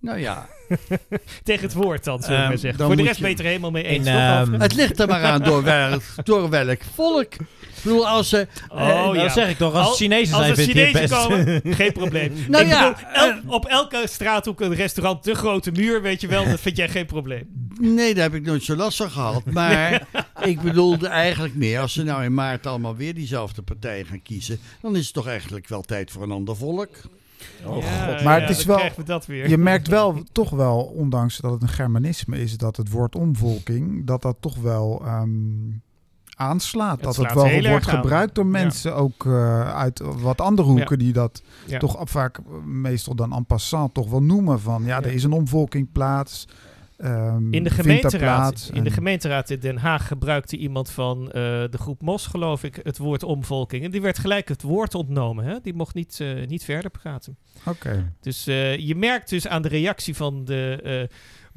Nou ja, tegen het woord dan, zullen we Ehm, maar zeggen. Voor de rest je- ben je het er helemaal mee eens, ehm, het ligt er maar aan door, welk, door welk volk. Ik bedoel, als ze... Oh, nou, ja. dat zeg ik toch, als Chinezen Als zijn, vind het best. komen, geen probleem. Nou ik ja, bedoel, el- op elke straathoek een restaurant, de grote muur, weet je wel, dat vind jij geen probleem. Nee, daar heb ik nooit zo last van gehad. Maar ik bedoelde eigenlijk meer, als ze nou in maart allemaal weer diezelfde partij gaan kiezen, dan is het toch eigenlijk wel tijd voor een ander volk. Oh, Ja, god. Maar ja, het is wel- krijgen we dat weer. Je merkt wel, toch wel, ondanks dat het een Germanisme is, dat het woord omvolking, dat dat toch wel ehm, aanslaat. Het dat het wel wordt gebruikt door Ja. mensen ook eh, uit wat andere hoeken die dat Ja. toch vaak eh, meestal dan en passant toch wel noemen van ja, Ja. er is een omvolking plaats. Ehm, In de er gemeenteraad, in de en- gemeenteraad in Den Haag gebruikte iemand van eh, de groep Mos, geloof ik, het woord omvolking. En die werd gelijk het woord ontnomen. Hè? Die mocht niet, eh, niet verder praten. Oké. Dus eh, je merkt dus aan de reactie van de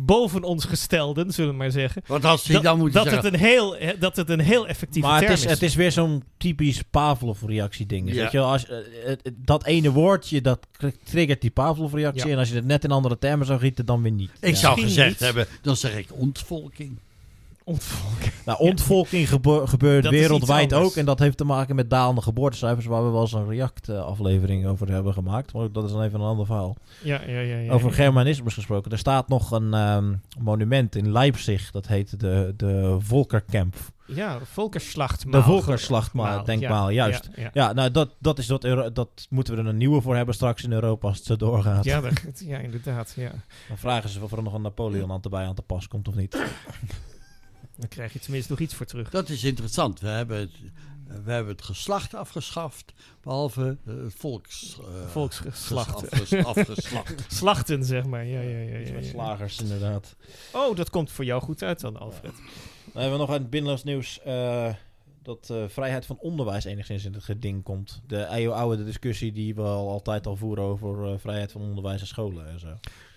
boven ons gestelden, zullen we maar zeggen. Want als die Dat, dan moeten dat, zeggen... het een heel, eh, dat het een heel effectieve Maar het term is, het is weer zo'n typisch Pavlov-reactie ding. Ja. Weet je wel, als, eh, het- het- dat ene woordje, dat triggert die Pavlov-reactie. Ja. En als je het net in andere termen zou gieten, dan weer niet. Ik Ja. zou Misschien gezegd niet. hebben, dan zeg ik ontvolking. Ontvolking. Nou, ontvolking gebeurt Dat wereldwijd ook. En dat heeft te maken met dalende geboortecijfers, waar we wel eens een React-aflevering over hebben gemaakt. Maar dat is dan even een ander verhaal. Ja, ja, ja. ja, Over ja. Germanismus gesproken. Er staat nog een ehm, monument in Leipzig. Dat heet de, de Volkerkamp. Ja, Volkerslacht. De Volkerslachtmaal, denkmaal, juist. Ja, ja. Ja, nou, dat, dat, is dat, Euro- dat moeten we er een nieuwe voor hebben straks in Europa als het zo doorgaat. Ja, dat- ja, inderdaad. Ja. Dan vragen ze of er nog een Napoleon aan te bij aan te pas komt of niet. Dan krijg je tenminste nog iets voor terug. Dat is interessant. We hebben het, we hebben het geslacht afgeschaft, behalve eh, het volks... eh, Volksgeslacht. afges- afgeslacht. Slachten, zeg maar. Ja, ja, ja, ja, Met ja. slagers, inderdaad. Oh, dat komt voor jou goed uit dan, Alfred. Dan hebben we nog uit het binnenlands nieuws eh, dat eh, vrijheid van onderwijs enigszins in het geding komt. De eeuwenoude discussie die we al altijd al voeren over eh, vrijheid van onderwijs en scholen en zo.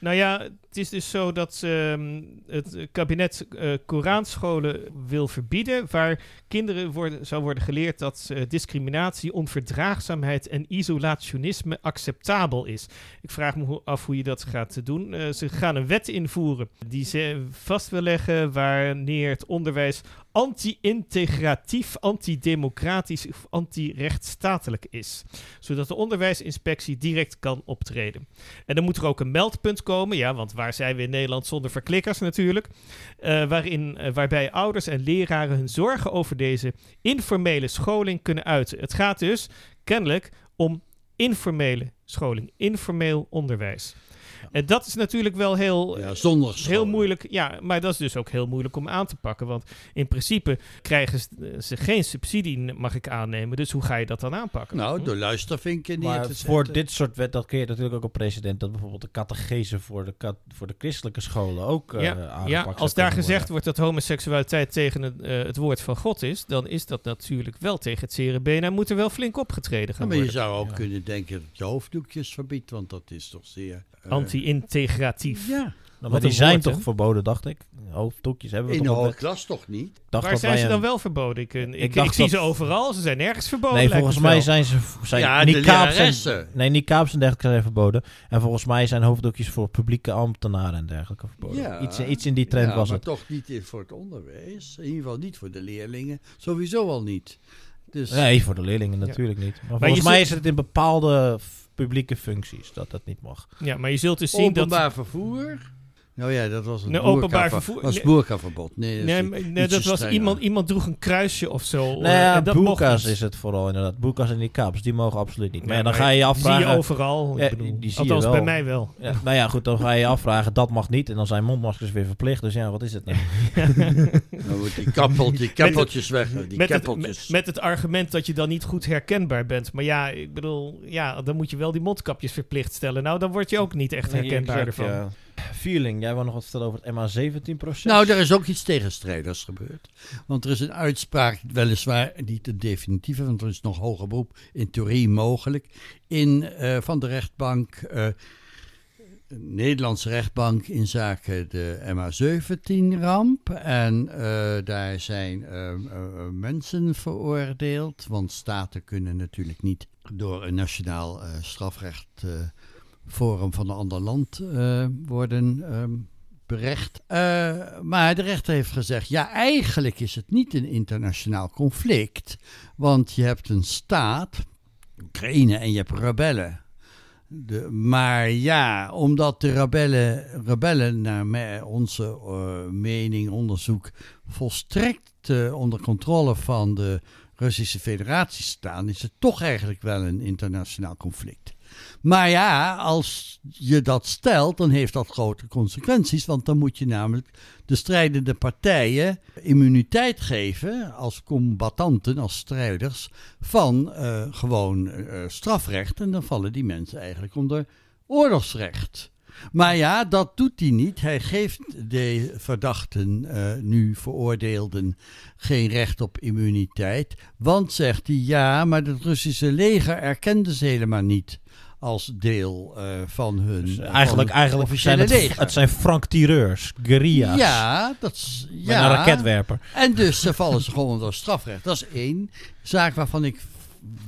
Nou ja, het is dus zo dat ehm, het kabinet eh Koranscholen wil verbieden, waar kinderen worden, zou worden geleerd dat eh, discriminatie, onverdraagzaamheid en isolationisme acceptabel is. Ik vraag me af hoe je dat gaat doen. Eh, ze gaan een wet invoeren die ze vast wil leggen wanneer het onderwijs anti-integratief, antidemocratisch of anti-rechtsstatelijk is. Zodat de onderwijsinspectie direct kan optreden. En dan moet er ook een meldpunt komen, ja, want waar zijn we in Nederland zonder verklikkers natuurlijk, eh, waarin, eh, waarbij ouders en leraren hun zorgen over deze informele scholing kunnen uiten. Het gaat dus kennelijk om informele scholing, informeel onderwijs. En dat is natuurlijk wel heel, Ja, zonder heel scholen. moeilijk, ja, maar dat is dus ook heel moeilijk om aan te pakken. Want in principe krijgen ze- ze geen subsidie, mag ik aannemen. Dus hoe ga je dat dan aanpakken? Nou, door luistervinken neer Maar te voor dit soort wet, dat keert natuurlijk ook op precedent dat bijvoorbeeld de catechese voor de, kat- voor de christelijke scholen ook eh ja, aangepakt ja, als daar gezegd worden. wordt dat homoseksualiteit tegen het, eh, het woord van God is, dan is dat natuurlijk wel tegen het zere been en moet er wel flink opgetreden Ja, gaan maar je worden. zou ook Ja. kunnen denken dat je hoofddoekjes verbiedt, want dat is toch zeer... eh, Anti-integratief. Ja, Nou, maar die een zijn woord, toch verboden, dacht ik. Hoofddoekjes hebben we in de toch op hoge wet. klas toch niet? Dacht Waar dat zijn ze een- dan wel verboden? Ik, ik, ik, dacht zie dat- ze overal, ze zijn nergens verboden. Nee, volgens mij wel. zijn ze zijn Ja, de niqabs en, nee, niqabs en dergelijke zijn verboden. En volgens mij zijn hoofddoekjes voor publieke ambtenaren en dergelijke verboden. Ja. Iets, iets in die trend ja, was maar het. toch niet in- voor het onderwijs. In ieder geval niet voor de leerlingen. Sowieso al niet. Dus Nee, voor de leerlingen natuurlijk niet. Maar, volgens mij is het in bepaalde publieke functies dat dat niet mag. Ja, maar je zult dus zien dat... openbaar vervoer, Nou ja, dat was een Nee, openbaar vervoer- was nee. boerkaverbod. Nee, Nee, nee, dat was strenger. iemand, iemand droeg een kruisje of zo. Nou ja, en dat boerka's is het vooral inderdaad. Boerka's en die kaps, die mogen absoluut niet. Maar Ja, dan maar ga je je die afvragen... Zie je overal. Ja, bedoel, die- je althans wel. bij mij wel. Ja, nou ja, goed, dan ga je je afvragen, dat mag niet. En dan zijn mondmaskers weer verplicht. Dus ja, wat is het nou? Dan moet die kappel, die kappeltjes weg. Die met, het, kappeltjes. met, met het argument dat je dan niet goed herkenbaar bent. Maar ja, ik bedoel, ja, dan moet je wel die mondkapjes verplicht stellen. Nou, dan word je ook niet echt herkenbaar Exact, ervan. Ja. Feeling, jij wil nog wat vertellen over het MA17-proces? Nou, er is ook iets tegenstrijders gebeurd. Want er is een uitspraak, weliswaar niet een definitieve, want er is nog hoger beroep in theorie mogelijk, in, eh, van de rechtbank, een Nederlandse rechtbank in zaken de MH17-ramp. En eh, daar zijn eh, eh, mensen veroordeeld, want staten kunnen natuurlijk niet door een nationaal strafrecht... Forum van een ander land eh, worden ehm, berecht. Eh, maar de rechter heeft gezegd: ja, eigenlijk is het niet een internationaal conflict. Want je hebt een staat, Oekraïne, en je hebt rebellen. De, maar ja, omdat de rebellen, rebellen naar onze eh, mening, onderzoek, volstrekt onder controle van de Russische Federatie staan, is het toch eigenlijk wel een internationaal conflict. Maar ja, als je dat stelt, dan heeft dat grote consequenties. Want dan moet je namelijk de strijdende partijen immuniteit geven als combattanten, als strijders, van eh, gewoon eh, strafrecht. En dan vallen die mensen eigenlijk onder oorlogsrecht. Maar ja, dat doet hij niet. Hij geeft de verdachten, eh, nu veroordeelden, geen recht op immuniteit. Want, zegt hij, ja, maar het Russische leger erkende ze helemaal niet als deel eh, van hun Dus van eigenlijk eigenlijk zijn het, leger. het zijn frank-tireurs, guerrilla's. Ja, dat is... Met Ja. een raketwerper. En dus eh, vallen ze gewoon onder strafrecht. Dat is één zaak waarvan ik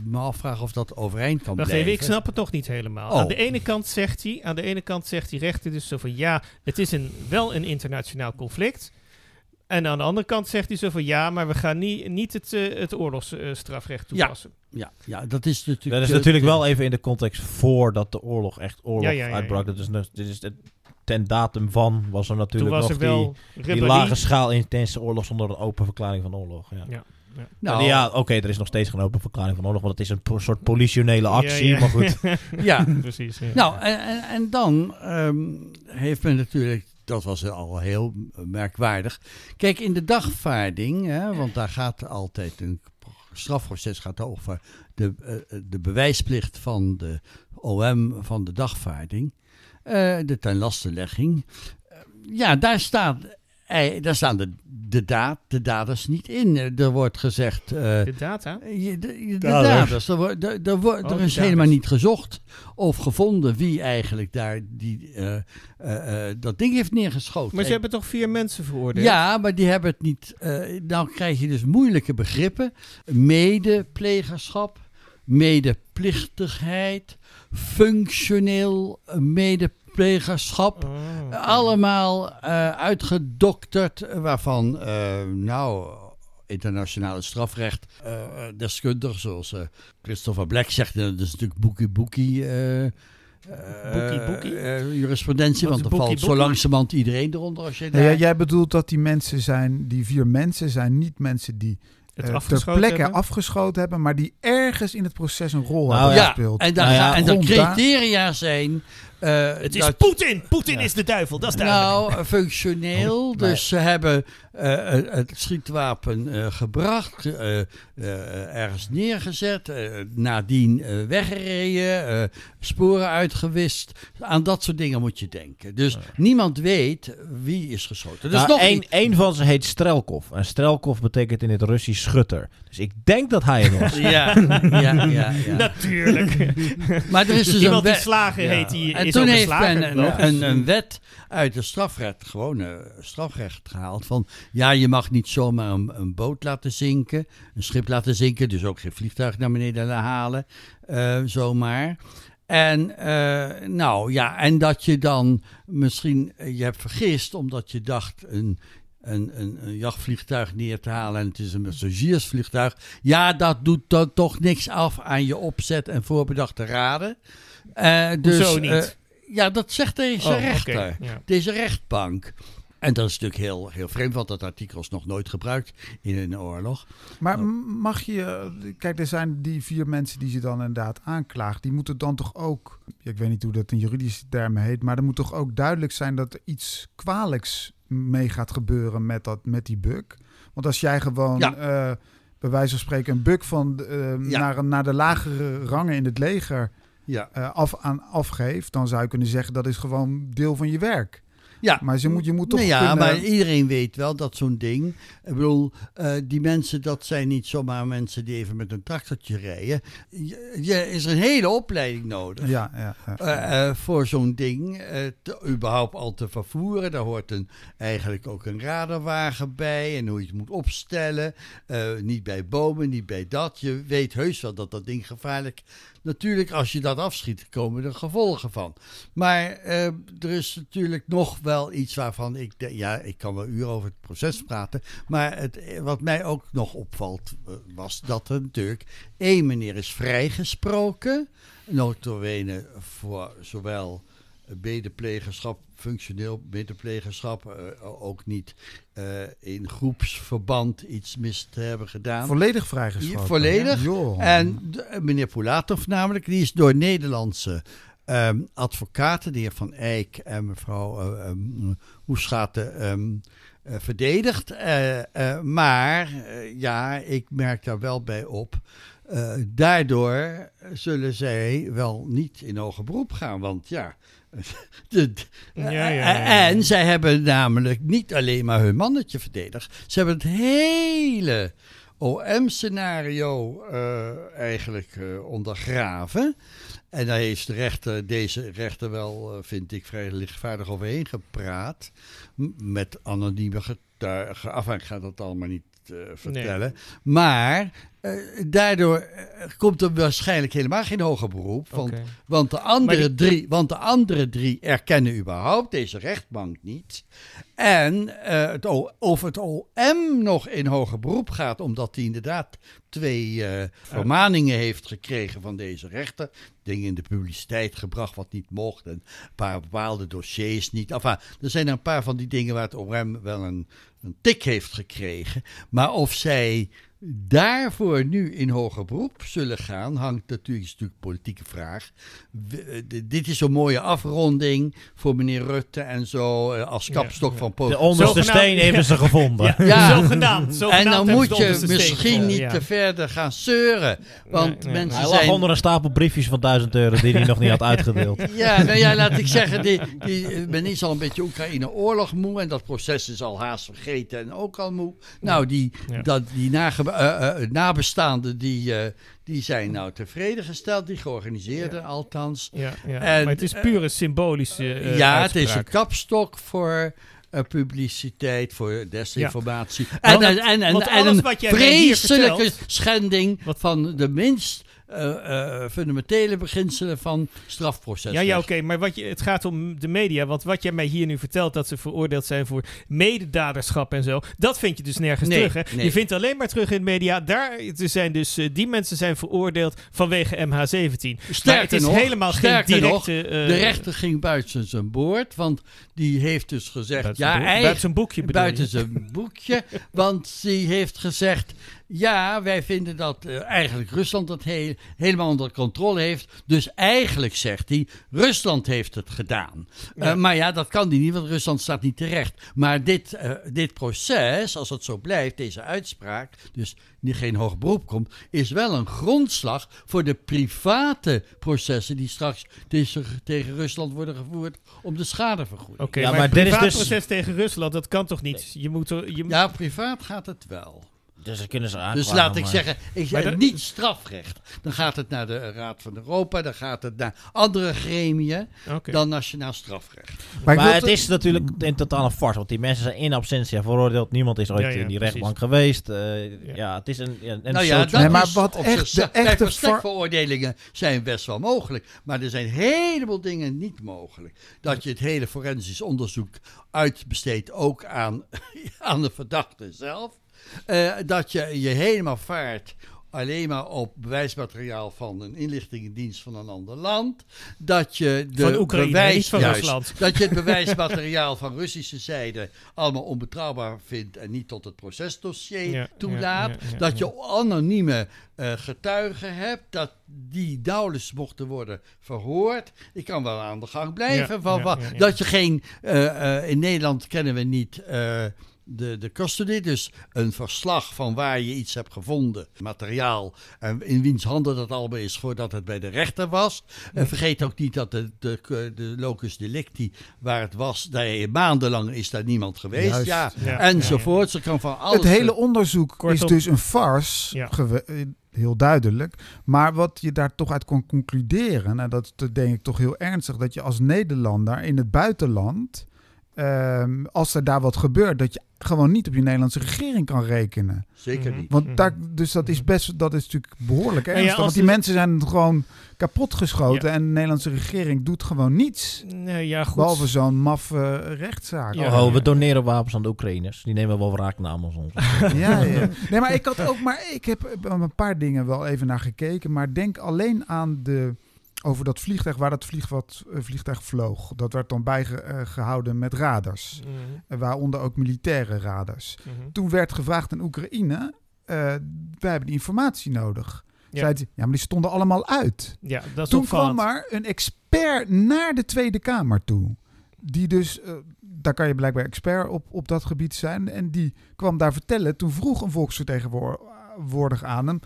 me afvraag of dat overeind kan Wacht blijven. even, ik snap het nog niet helemaal. Oh. Aan de ene kant zegt hij, aan de ene kant zegt die rechter dus zo van ja, het is een, wel een internationaal conflict. En aan de andere kant zegt hij zo van ja, maar we gaan niet, niet het, eh, het oorlogsstrafrecht Ja. toepassen. Ja, ja, dat is natuurlijk... Dat is eh, natuurlijk wel even in de context voordat de oorlog echt oorlog Ja, ja, ja, ja. uitbrak. Dat is, dit is het, ten datum van was er natuurlijk was nog er wel die, die lage schaal intense oorlog zonder een open verklaring van oorlog. Ja, Ja. Nou, ja oké, er is nog steeds geen open verklaring van oorlog, want het is een po- soort politionele actie. Ja, ja. Maar goed, ja, Precies. Ja. Nou, en, en, en dan ehm, heeft men natuurlijk, dat was al heel merkwaardig. Kijk, in de dagvaarding, hè, want daar gaat altijd een strafproces gaat over de, eh, de bewijsplicht van de OM van de dagvaarding, eh, de tenlastelegging. Eh, ja, daar staat. Eh, daar staan de, de, daad, de daders niet in. Er wordt gezegd. eh, de data? je- de, de Daders. daders. Er, wordt- er, er, wordt- Oh, er de is helemaal niet gezocht of gevonden wie eigenlijk daar die, eh, eh, dat ding heeft neergeschoten. Maar ze En- hebben toch vier mensen veroordeeld? ja, maar die hebben het niet. eh dan krijg je dus moeilijke begrippen. Medeplegerschap, medeplichtigheid, functioneel medeplegerschap. Oh. Allemaal eh, uitgedokterd, eh, waarvan, eh, nou, internationale strafrecht eh, eh, deskundigen zoals eh, Christopher Black zegt, dat is natuurlijk boekie boekie. eh, eh, Boekie boekie? eh, jurisprudentie, Wat want er valt zo langzamerhand iedereen eronder als je Nee, daar... jij- jij bedoelt dat die mensen zijn, die vier mensen zijn niet mensen die Het eh, ter plekke hebben? afgeschoten hebben, maar die ergens in het proces een rol Nou hebben ja, gespeeld. en, dan Nou ja, en daar- criteria zijn... eh, Het is dat- Poetin! Poetin Ja. is de duivel, dat is duidelijk. Nou, functioneel. Oh, dus ze hebben eh, eh, het schietwapen eh, gebracht, eh, eh, ergens neergezet, eh, nadien eh, weggereden, eh, sporen uitgewist. Aan dat soort dingen moet je denken. Dus niemand weet wie is geschoten. Dus nou, nog één van ze heet Strelkov. En Strelkov betekent in het Russisch schutter. Dus ik denk dat hij het was. Ja, ja, ja, ja. Natuurlijk. Maar er is dus een Iemand die wet. slager Ja. heet, die en is toen heeft men een, een, een wet uit de strafrecht, gewoon eh, strafrecht gehaald. Van ja, je mag niet zomaar een, een boot laten zinken, een schip laten zinken, dus ook geen vliegtuig naar beneden laten halen, eh, zomaar. En eh, nou ja, en dat je dan misschien eh, je hebt vergist omdat je dacht een. Een, een, een jachtvliegtuig neer te halen en het is een passagiersvliegtuig. Ja, dat doet dan toch niks af aan je opzet en voorbedachte raden. Eh, dus, Hoezo niet? Ja, dat zegt deze Oh, oké, rechter. ja. Deze rechtbank. En dat is natuurlijk heel, heel vreemd, want dat artikel is nog nooit gebruikt in een oorlog. Maar Oh. mag je... Kijk, er zijn die vier mensen die ze dan inderdaad aanklaagt. Die moeten dan toch ook... ja, Ik weet niet hoe dat in juridische termen heet. Maar er moet toch ook duidelijk zijn dat er iets kwalijks mee gaat gebeuren met, dat, met die bug. Want als jij gewoon... Ja. eh, bij wijze van spreken een bug van eh, Ja. naar, naar de lagere rangen in het leger Ja, eh, af, aan, afgeeft, dan zou je kunnen zeggen dat is gewoon deel van je werk. ja. Maar je moet, je moet toch Nou ja, kunnen... maar iedereen weet wel dat zo'n ding. Ik bedoel, eh, die mensen, dat zijn niet zomaar mensen die even met een tractortje rijden. Je, je is een hele opleiding nodig. Ja, ja, ja. eh, voor zo'n ding te, überhaupt al te vervoeren. Daar hoort een, eigenlijk ook een radarwagen bij en hoe je het moet opstellen. Niet bij bomen, niet bij dat. Je weet heus wel dat dat ding gevaarlijk... Natuurlijk, als je dat afschiet, komen er gevolgen van. Maar eh, er is natuurlijk nog wel iets waarvan ik... ja, ik kan wel uren over het proces praten. Maar het, eh, wat mij ook nog opvalt, eh, was dat er natuurlijk... één meneer is vrijgesproken notabene voor zowel medeplegerschap, functioneel medeplegerschap, eh, ook niet eh, in groepsverband iets mis te hebben gedaan. Volledig vrijgesproken. Ja, volledig. En de- eh, meneer Poulatov namelijk, die is door Nederlandse ehm, advocaten, de heer Van Eyck en mevrouw eh ehm, Hoeschaten, ehm, eh, verdedigd. Eh, eh, maar eh, ja, ik merk daar wel bij op. eh, daardoor zullen zij wel niet in hoger beroep gaan. Want ja, de, Ja, ja, ja, ja. en zij hebben namelijk niet alleen maar hun mannetje verdedigd. Ze hebben het hele OM-scenario eh, eigenlijk eh, ondergraven. En daar heeft de rechter, deze rechter wel, eh, vind ik, vrij lichtvaardig overheen gepraat. Met anonieme getuigen. Af, ik ga dat allemaal niet eh, vertellen. Maar eh, daardoor eh, komt er waarschijnlijk helemaal geen hoger beroep. Want want de, andere die- drie, want de andere drie erkennen überhaupt deze rechtbank niet. En het o, of het OM nog in hoger beroep gaat, omdat hij inderdaad twee vermaningen heeft gekregen van deze rechter. Dingen in de publiciteit gebracht wat niet mocht. En een paar bepaalde dossiers niet. Enfin, er zijn een paar van die dingen waar het OM wel een, een tik heeft gekregen. Maar of zij daarvoor nu in hoger beroep zullen gaan, hangt natuurlijk, is natuurlijk een politieke vraag. Eh, dit is een mooie afronding voor meneer Rutte en zo, eh, als kapstok ja. van De politiek. onderste Zogenaamd- steen hebben ze gevonden. Ja, Ja. zogenaamd. zogenaamd En dan moet de je onderste misschien niet ja. te verder gaan zeuren. Want Nee, nee. mensen Hij lag zijn... onder een stapel briefjes van 1000 euro die hij nog niet had uitgedeeld. Ja, nou ja, laat ik zeggen, die, die, men is al een beetje Oekraïne-oorlog moe. En dat proces is al haast vergeten en ook al moe. Nou, die, Ja. dat, die nage, eh, eh, nabestaanden, die, eh, die zijn nou tevreden gesteld. Die georganiseerden althans. Ja, ja. En, maar het is eh, puur een symbolische eh, ja, het is een kapstok voor eh, publiciteit, voor desinformatie. Want- En, en, en, een vreselijke vertelt- schending van de minst eh, eh, fundamentele beginselen van strafproces. Ja, ja oké, maar wat je, het gaat om de media. Want wat jij mij hier nu vertelt, dat ze veroordeeld zijn voor mededaderschap en zo, dat vind je dus nergens Nee, terug. Hè? nee. Je vindt alleen maar terug in de media, daar zijn dus, eh, die mensen zijn veroordeeld vanwege MH17. maar Sterker het is nog, helemaal geen nog, directe... de rechter ging buiten zijn boord, want die heeft dus gezegd... buiten ja, boek- buiten zijn boekje bedoel buiten je? zijn boekje, want die heeft gezegd... Ja, wij vinden dat eh, eigenlijk Rusland dat heel, helemaal onder controle heeft. Dus eigenlijk zegt hij, Rusland heeft het gedaan. Ja. Eh, maar ja, dat kan hij niet, want Rusland staat niet terecht. Maar dit, eh, dit proces, als het zo blijft, deze uitspraak, dus die geen hoog beroep komt, is wel een grondslag voor de private processen die straks tegen, tegen Rusland worden gevoerd om de schadevergoeding. Oké, Ja, maar, dit is dus- privaatproces tegen Rusland, dat kan toch niet? Je moet... er- Je, Ja, privaat gaat het wel. Dus kunnen ze. Dus laat ik maar- zeggen, ik Maar zeg niet strafrecht. Dan gaat het naar de Raad van Europa, dan gaat het naar andere gremia dan nationaal strafrecht. Maar het is natuurlijk in totaal een farce, want die mensen zijn in absentia veroordeeld. Niemand is ooit Ja, ja, in die precies. rechtbank geweest. Eh, Ja. ja. het is een, een nou ja, dat Nee, maar is wat echt- de echte verstekveroordelingen zijn best wel mogelijk. Maar er zijn een heleboel dingen niet mogelijk. Dat je het hele forensisch onderzoek uitbesteedt ook aan, aan de verdachte zelf. Eh, dat je je helemaal vaart alleen maar op bewijsmateriaal van een inlichtingendienst van een ander land. Dat je de Van Oekraïne, bewijs, niet van juist, Rusland. Dat je het bewijsmateriaal van Russische zijde allemaal onbetrouwbaar vindt en niet tot het procesdossier Ja, toelaat. ja, ja, ja, dat je anonieme eh, getuigen hebt, dat die nauwelijks mochten worden verhoord. Ik kan wel aan de gang blijven. Van. Dat je geen, eh, in Nederland kennen we niet de, de custody, dus een verslag van waar je iets hebt gevonden, materiaal, en in wiens handen dat allemaal is voordat het bij de rechter was. En vergeet ook niet dat de, de, de locus delicti, waar het was, daar maandenlang is daar niemand geweest. Juist. Ja, Ja, enzovoort. Ze kan van alles. Het hele onderzoek Kortom- is dus een farce, Ja. eh, heel duidelijk. Maar wat je daar toch uit kon concluderen, en dat dat denk ik toch heel ernstig, dat je als Nederlander in het buitenland, ehm, als er daar wat gebeurt, dat je gewoon niet op je Nederlandse regering kan rekenen. Zeker Mhm. niet. Want Mhm. daar, dus dat is best, dat is natuurlijk behoorlijk ja, ernstig. als want die mensen zijn gewoon kapotgeschoten en de Nederlandse regering doet gewoon niets. Nee, ja, goed. Behalve zo'n maffe rechtszaak. Ja. Oh, we doneren wapens aan de Oekraïners. Die nemen wel wraak namens ons. Ja, ja. Nee, maar ik had ook, maar ik heb een paar dingen wel even naar gekeken. Maar denk alleen aan de, over dat vliegtuig waar dat vlieg, wat, eh, vliegtuig vloog. Dat werd dan bijgehouden met radars. Mhm, Eh, Waaronder ook militaire radars. mhm. Toen werd gevraagd aan Oekraïne, eh, wij hebben die informatie nodig. Ja. Ja, maar die stonden allemaal uit. Ja, dat is Toen opvallend. kwam maar een expert naar de Tweede Kamer toe. Die dus, eh, daar kan je blijkbaar expert op, op dat gebied zijn. En die kwam daar vertellen. Toen vroeg een volksvertegenwoordiger aan hem: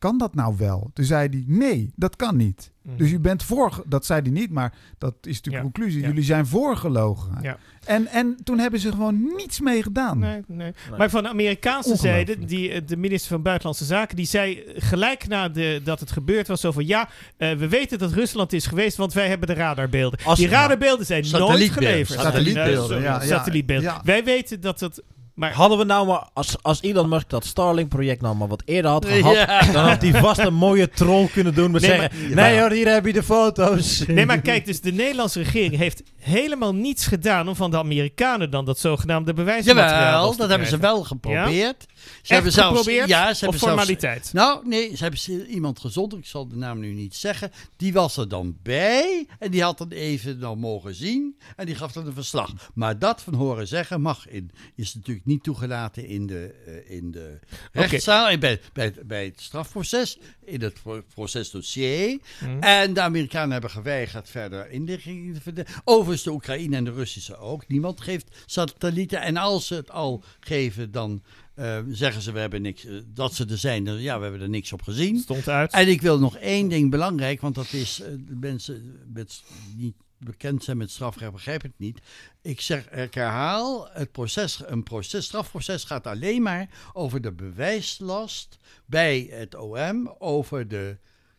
Kan dat nou wel? Toen zei hij: Nee, dat kan niet. Mhm. Dus u bent voor, dat zei hij niet, maar dat is natuurlijk Ja, de conclusie. ja. Jullie zijn voorgelogen. Ja. En, en toen hebben ze gewoon niets mee gedaan. Nee, nee. Maar van de Amerikaanse zijde, die, eh, de minister van Buitenlandse Zaken, die zei gelijk na de, dat het gebeurd was, zo van ja, eh, we weten dat Rusland is geweest, want wij hebben de radarbeelden. Als- die radarbeelden zijn nooit Satellietbeelden. geleverd. Satellietbeelden, sorry, ja, ja, satellietbeelden. ja. Wij weten dat het... Maar Hadden we nou maar, als, als Elon Musk dat Starlink-project nou maar wat eerder had gehad, Ja. dan had hij vast een mooie troll kunnen doen met Nee, zeggen, maar- nee hoor, hier heb je de foto's. Nee, maar kijk, dus de Nederlandse regering heeft helemaal niets gedaan om van de Amerikanen dan dat zogenaamde bewijsmateriaal Jawel, dat hebben ze wel geprobeerd. Ze Echt hebben zelfs, geprobeerd? Ja, ze Of hebben zelfs, formaliteit? Nou, nee, ze hebben iemand gezonden, ik zal de naam nu niet zeggen. Die was er dan bij en die had dan even dan mogen zien en die gaf dan een verslag. Maar dat van horen zeggen mag in, is natuurlijk niet toegelaten in de, eh, in de rechtszaal, en bij, bij, bij het strafproces, in het pro- procesdossier. Hm. En de Amerikanen hebben geweigerd verder inlichtingen te vinden. Overigens de Oekraïne en de Russische ook. Niemand geeft satellieten. En als ze het al geven, dan eh, zeggen ze we hebben niks, eh, dat ze er zijn. Ja, we hebben er niks op gezien. Stond uit. En ik wil nog één ding belangrijk, want dat is, de mensen met, niet bekend zijn met strafrecht begrijpen het niet. Ik zeg, ik herhaal, het proces, een proces, strafproces gaat alleen maar over de bewijslast bij het OM, over de,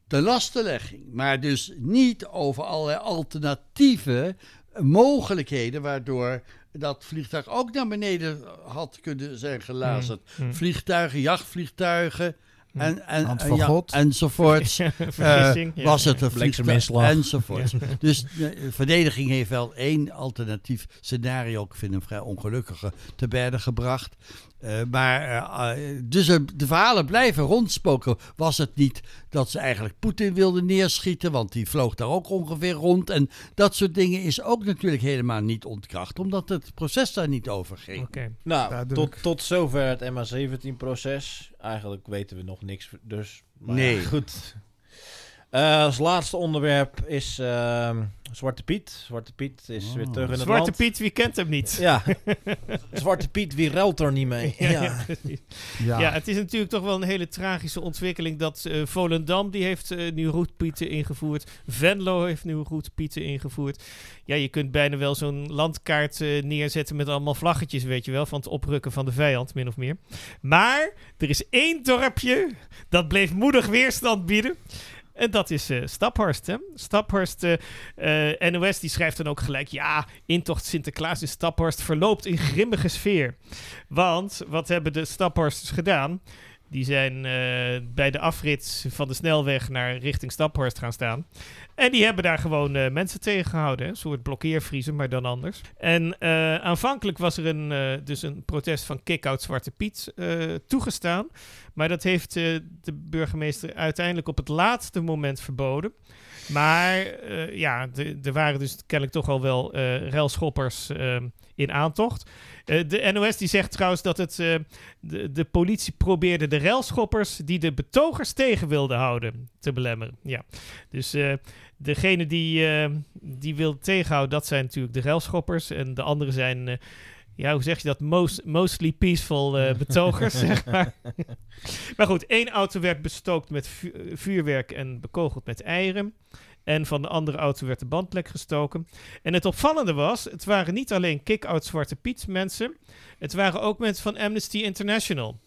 de lastenlegging. Maar dus niet over allerlei alternatieve mogelijkheden waardoor dat vliegtuig ook naar beneden had kunnen zijn gelazerd. Hm. Vliegtuigen, jachtvliegtuigen en, en, Hand en van ja, God. enzovoort. Vergissing. Eh, ja. was het een vliegtuig enzovoort. Dus de verdediging heeft wel één alternatief scenario, ik vind hem vrij ongelukkige, te berden gebracht. Eh, maar eh, eh, dus er- de verhalen blijven rondspoken. Was het niet dat ze eigenlijk Poetin wilden neerschieten, want die vloog daar ook ongeveer rond. En dat soort dingen is ook natuurlijk helemaal niet ontkracht, omdat het proces daar niet over ging. Oké. Nou, tot, tot zover het MH17-proces. Eigenlijk weten we nog niks, dus... Maar Nee. ja, goed. Eh, als laatste onderwerp is ehm, Zwarte Piet. Zwarte Piet is Oh. weer terug in het Zwarte land. Piet, wie kent hem niet? Ja. Zwarte Piet, wie ruilt er niet mee? Ja, Ja. ja, het is natuurlijk toch wel een hele tragische ontwikkeling dat eh, Volendam die heeft eh, nu roetpieten ingevoerd. Venlo heeft nu roetpieten ingevoerd. Ja, je kunt bijna wel zo'n landkaart neerzetten met allemaal vlaggetjes, weet je wel, van het oprukken van de vijand, min of meer. Maar er is één dorpje dat bleef moedig weerstand bieden. En dat is eh, Staphorst. Hè? Staphorst, eh, eh, NOS, die schrijft dan ook gelijk... ja, intocht Sinterklaas in Staphorst verloopt in grimmige sfeer. Want, wat hebben de Staphorsters gedaan? Die zijn eh, bij de afrit van de snelweg naar richting Staphorst gaan staan. En die hebben daar gewoon eh, mensen tegengehouden. Een soort blokkeervriezen, maar dan anders. En eh, aanvankelijk was er een, dus een protest van Kick-Out Zwarte Piet toegestaan. Maar dat heeft de burgemeester uiteindelijk op het laatste moment verboden. Maar ja, er waren dus kennelijk toch al wel relschoppers ehm, in aantocht. Eh, de NOS die zegt trouwens dat het, eh, de, de politie probeerde de relschoppers die de betogers tegen wilden houden te belemmeren. Ja. Dus eh, degene die, die wilde tegenhouden, dat zijn natuurlijk de relschoppers. En de anderen zijn, ja, hoe zeg je dat? Most, mostly peaceful betogers, zeg maar. maar goed, één auto werd bestookt met vu- vuurwerk en bekogeld met eieren. En van de andere auto werd de bandplek gestoken. En het opvallende was, het waren niet alleen kick-out Zwarte Piet mensen. Het waren ook mensen van Amnesty International.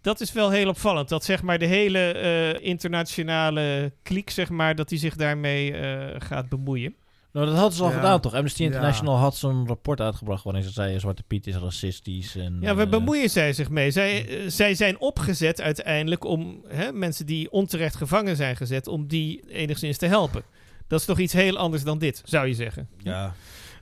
Dat is wel heel opvallend. Dat zeg maar de hele eh, internationale kliek, zeg maar, dat die zich daarmee eh, gaat bemoeien. Nou, dat hadden ze al Ja. gedaan, toch? Amnesty Ja. International had zo'n rapport uitgebracht waarin ze zeiden Zwarte Piet is racistisch. En, Ja, waar eh, bemoeien zij zich mee? Zij, eh, zij zijn opgezet uiteindelijk om hè, mensen die onterecht gevangen zijn gezet, om die enigszins te helpen. Dat is toch iets heel anders dan dit, zou je zeggen. Ja.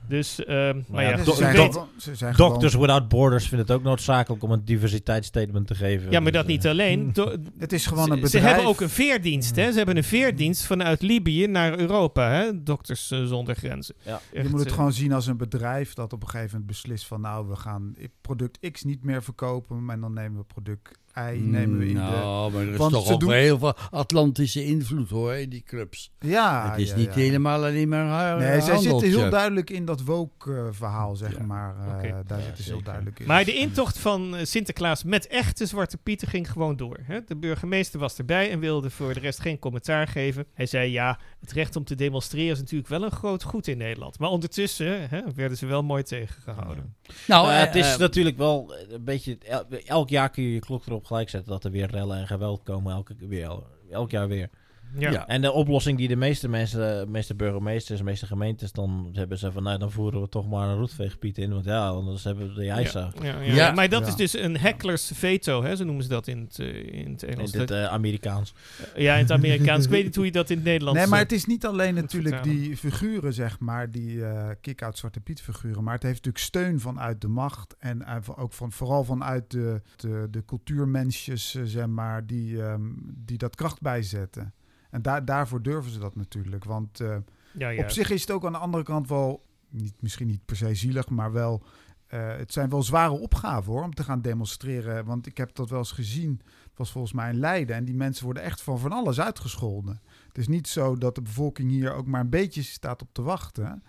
Dus, ehm, maar ja, ja, zijn do- weet- gewoon- ze zijn Doctors gewoon- Without Borders vinden het ook noodzakelijk om een diversiteitsstatement te geven. ja, maar Dus, dat niet eh, alleen. Do- Het is gewoon een ze, bedrijf. ze hebben ook een veerdienst, hè? Ze hebben een veerdienst vanuit Libië naar Europa, hè? Dokters eh, zonder grenzen. Ja. Je moet het eh, gewoon zien als een bedrijf dat op een gegeven moment beslist van nou, we gaan product X niet meer verkopen, maar dan nemen we product Y nemen we in de... nou, maar er is Want toch ook doen- heel veel Atlantische invloed hoor, in die clubs. Ja, het is ja, niet ja. helemaal alleen maar haar Nee, zij zitten heel duidelijk in dat woke-verhaal, zeg Ja. maar. Eh, Oké. Daar Ja, zitten ze heel duidelijk in. Maar de intocht van eh, Sinterklaas met echte Zwarte Pieten ging gewoon door. Hè? De burgemeester was erbij en wilde voor de rest geen commentaar geven. Hij zei ja, het recht om te demonstreren is natuurlijk wel een groot goed in Nederland. Maar ondertussen hè, werden ze wel mooi tegengehouden. Nou, Nou, eh, het is eh, natuurlijk wel een beetje... el- elk jaar kun je je klok erop gelijk zetten dat er weer rellen en geweld komen. Elke, weer, elk jaar weer. Ja. Ja. En de oplossing die de meeste mensen, de meeste burgemeesters, de meeste gemeentes dan hebben ze van... Nou, dan voeren we toch maar een roetveegpiet in. Want ja, anders hebben we de IJsa. Ja, ja, Ja. Maar dat Ja. is dus een hecklers veto, hè? zo noemen ze dat in het, eh, in het In Engels. dit eh, Amerikaans. ja, in het Amerikaans. Ik weet niet hoe je dat in het Nederlands... Nee, maar eh, het is niet alleen natuurlijk die figuren, zeg maar, die eh kick-out Zwarte Piet figuren. Maar het heeft natuurlijk steun vanuit de macht. En van- ook van, vooral vanuit de, de, de cultuurmensjes, zeg maar, die, ehm, die dat kracht bijzetten. En daar, daarvoor durven ze dat natuurlijk. Want eh, ja, ja. op zich is het ook aan de andere kant wel, niet, misschien niet per se zielig, maar wel... eh, het zijn wel zware opgaven hoor, om te gaan demonstreren. Want ik heb dat wel eens gezien. Het was volgens mij in Leiden. En die mensen worden echt van van alles uitgescholden. Het is niet zo dat de bevolking hier ook maar een beetje staat op te wachten.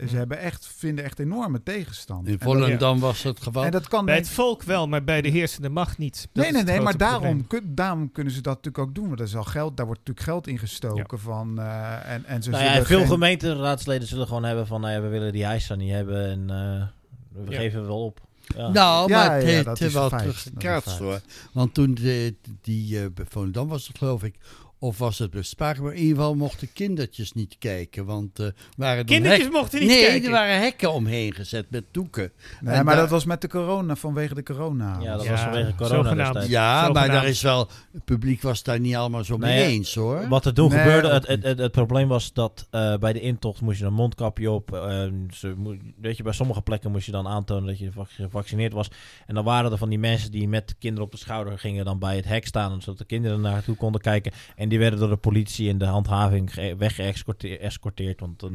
Ze Hmm. hebben echt, vinden echt enorme tegenstand. in Volendam was het geval. En dat kan Bij denk- het volk wel, maar bij de heersende macht niet. Dat Nee, nee, nee, maar daarom, kun- daarom kunnen ze dat natuurlijk ook doen. Want er is al geld, daar wordt natuurlijk geld in gestoken van. eh, en, en ze Nou ja, veel geen- gemeenteraadsleden zullen gewoon hebben van... Nou ja, we willen die IJsa niet hebben en eh, we Ja. geven wel op. Ja. Nou, Ja, maar het heeft dat is wel teruggekaatst hoor. Want toen de, die bij Volendam was het geloof ik, of was het bespraken, maar in ieder geval mochten kindertjes niet kijken. Want eh waren er Kindertjes hek- mochten niet nee, kijken. er waren hekken omheen gezet met doeken. Nee, En maar daar- dat was met de corona, vanwege de corona. Ja, dat Ja, was vanwege corona destijds. Ja, maar daar is wel, het publiek was daar niet allemaal zo mee Nee, eens hoor. Wat er toen Nee, gebeurde, het, het, het, het probleem was dat eh, bij de intocht moest je een mondkapje op. eh, ze weet je, bij sommige plekken moest je dan aantonen dat je vac- gevaccineerd was. En dan waren er van die mensen die met kinderen op de schouder gingen dan bij het hek staan, zodat de kinderen naartoe konden kijken. En die werden door de politie en de handhaving ge- weggeëscorteerd, want er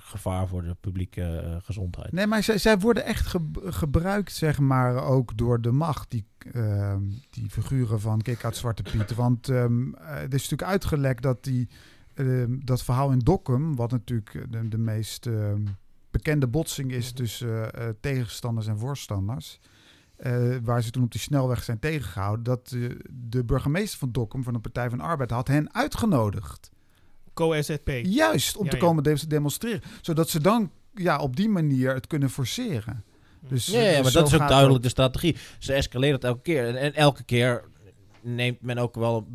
gevaar voor de publieke eh, gezondheid. Nee, maar zij, zij worden echt ge- gebruikt, zeg maar, ook door de macht, die, ehm, die figuren van Kick-Out Zwarte Piet. Want ehm eh, is natuurlijk uitgelekt dat die, ehm, dat verhaal in Dokkum, wat natuurlijk de, de meest bekende botsing is tussen eh, eh, tegenstanders en voorstanders, eh, waar ze toen op die snelweg zijn tegengehouden, dat eh, de burgemeester van Dokkum, van de Partij van de Arbeid, had hen uitgenodigd. Co-SZP. Juist, om Ja, te ja. komen de- demonstreren. Zodat ze dan ja, op die manier het kunnen forceren. Dus, Ja, ja, dus maar dat is ook duidelijk de strategie. Ze escaleren het elke keer. En, en elke keer neemt men ook wel,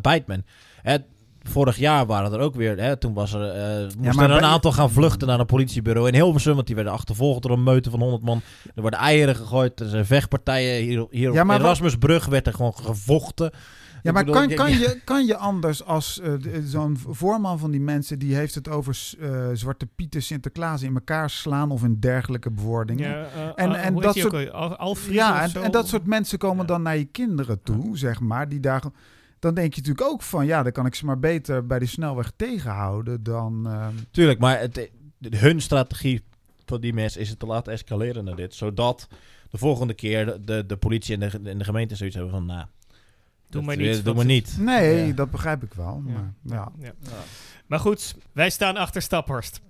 bijt men. Het, vorig jaar waren er ook weer, hè, toen was er, eh moesten er een aantal gaan vluchten naar een politiebureau in Hilversum, want die werden achtervolgd door een meute van 100 man. Er worden eieren gegooid, er zijn vechtpartijen. Hier, hier Ja, op Erasmusbrug werd er gewoon gevochten. Ja, maar bedoel, kan, je- kan, je- je, kan je anders als eh, de- zo'n voorman van die mensen... die heeft het over eh, Zwarte Pieten, Sinterklaas in elkaar slaan... of in dergelijke bewoordingen. Ja, eh, En- eh, en dat soort- ook Alfred Ja, en, dat soort mensen komen Ja. dan naar je kinderen toe, zeg maar. Die daar, dan denk je natuurlijk ook van... ja, dan kan ik ze maar beter bij de snelweg tegenhouden dan... eh, Tuurlijk, maar het, de- hun strategie van die mensen is het te laten escaleren naar dit. Zodat de volgende keer de, de, de politie en de, en de gemeente zoiets hebben van, nou, Doe maar niet. Doe maar niet. nee, Ja. dat begrijp ik wel. Maar, ja. Ja. Maar goed, wij staan achter Staphorst.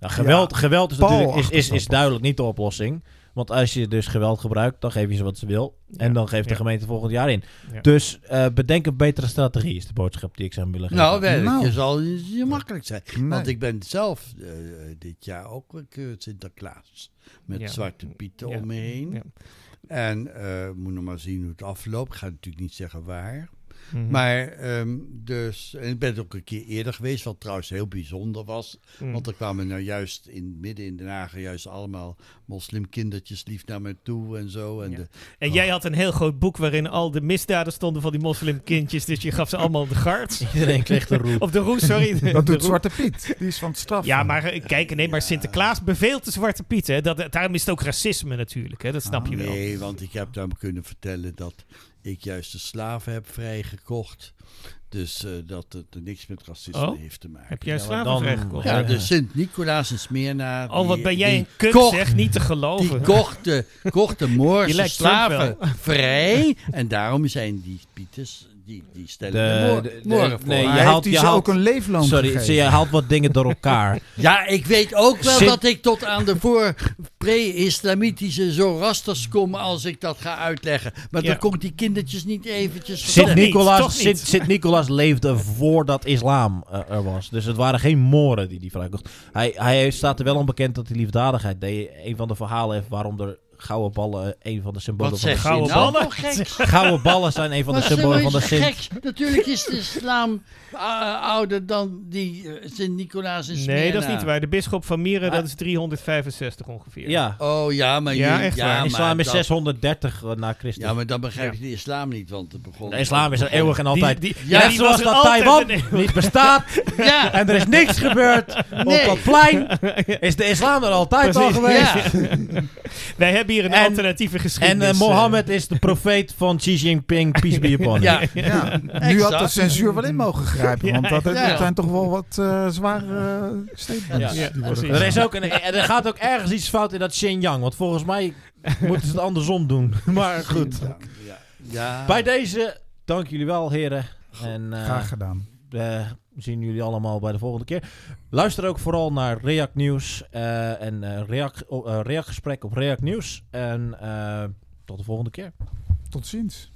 Nou, geweld, Ja, geweld is Paul natuurlijk is, is, duidelijk niet de oplossing. Want als je dus geweld gebruikt, dan geef je ze wat ze wil. En Ja, dan geeft de ja. gemeente volgend jaar in. Ja. Dus eh, bedenk een betere strategie, is de boodschap die ik zou willen geven. Nou, werkelijk Nou. zal niet makkelijk zijn. Nee. Want ik ben zelf eh, dit jaar ook gekeurd Sinterklaas. Met Ja. zwarte pieten Ja. om me heen. Ja. En eh moet nog maar zien hoe het afloopt. Ik ga natuurlijk niet zeggen waar. Mhm. Maar ehm, dus, en ik ben ook een keer eerder geweest, wat trouwens heel bijzonder was. Mhm. Want er kwamen nou juist in midden in Den Haag juist allemaal moslimkindertjes lief naar me toe en zo. En Ja. de, En jij had een heel groot boek waarin al de misdaden stonden van die moslimkindjes. Dus je gaf ze allemaal de gart. Iedereen kreeg de roep. Of de roes, sorry. De Dat doet. Zwarte Piet. Die is van het straf. Ja, maar eh, kijk, nee, maar Sinterklaas beveelt de Zwarte Piet. Hè. Dat, daarom is het ook racisme natuurlijk. Hè. Dat snap je wel. Nee, want ik heb dan kunnen vertellen dat ik juist de slaven heb vrijgekocht. Dus eh, dat het er niks met racisme Oh? heeft te maken. Heb jij slaven dan- vrijgekocht? Ja, dus Sint-Nicolaas in Smyrna. Oh, wat die- ben jij die een kut, kocht- zeg. Niet te Die geloven. kocht de, kocht de Moorse Trump slaven vrij. En daarom zijn die Pieters, die, die stellen de, De- voor. nee, je haalt- hij je ze haalt- ook een leefloon Sorry, gegeven? zie, je haalt wat dingen door elkaar. Ja, ik weet ook wel dat ik tot aan de voor pre-islamitische Zoroasters kom als ik dat ga uitleggen. Maar Ja. dan komt die kindertjes niet eventjes Toch Sint Sint, Nicolaas leefde voordat islam eh, er was. Dus het waren geen moren die die vrijkocht. Hij, hij staat er wel onbekend dat hij liefdadigheid deed. Een van de verhalen heeft waarom er gouden ballen een van de symbolen Wat van de gouden nou ballen? Gouden ballen zijn een van de symbolen van de is Sint. gek? Natuurlijk is de islam eh, ouder dan die eh, Sint-Nicolaas in Smyrna. Nee, dat is niet waar. De bisschop van Mieren, Ah. dat is 365 ongeveer. Ja, Oh ja, maar Ja, echt ja, waar. maar islam is dat- 630 na Christus. Ja, maar dan begrijp je de islam niet, want het begon... de islam is er eeuwig en altijd. Die, die, Ja, ja, Net die zoals dat Taiwan niet bestaat Ja, en er is niks gebeurd op dat plein, is de islam er altijd al geweest. ja. Wij hebben hier een En- alternatieve En geschiedenis. eh, eh. Mohammed is de profeet van Xi Jinping, peace be upon him. ja. Ja, nu had de censuur wel in mogen grijpen. Want dat, dat ja. zijn toch wel wat eh, zware eh, statements. Er, is ook een, en er gaat ook ergens iets fout in dat Xinjiang. Want volgens mij moeten ze het andersom doen. Maar goed. Ja, ja. Ja. Bij deze, dank jullie wel, heren. En eh, Graag gedaan zien jullie allemaal bij de volgende keer. Luister ook vooral naar React Nieuws eh, en eh, React, uh, eh, Gesprek op React Nieuws. En tot de volgende keer. Tot ziens.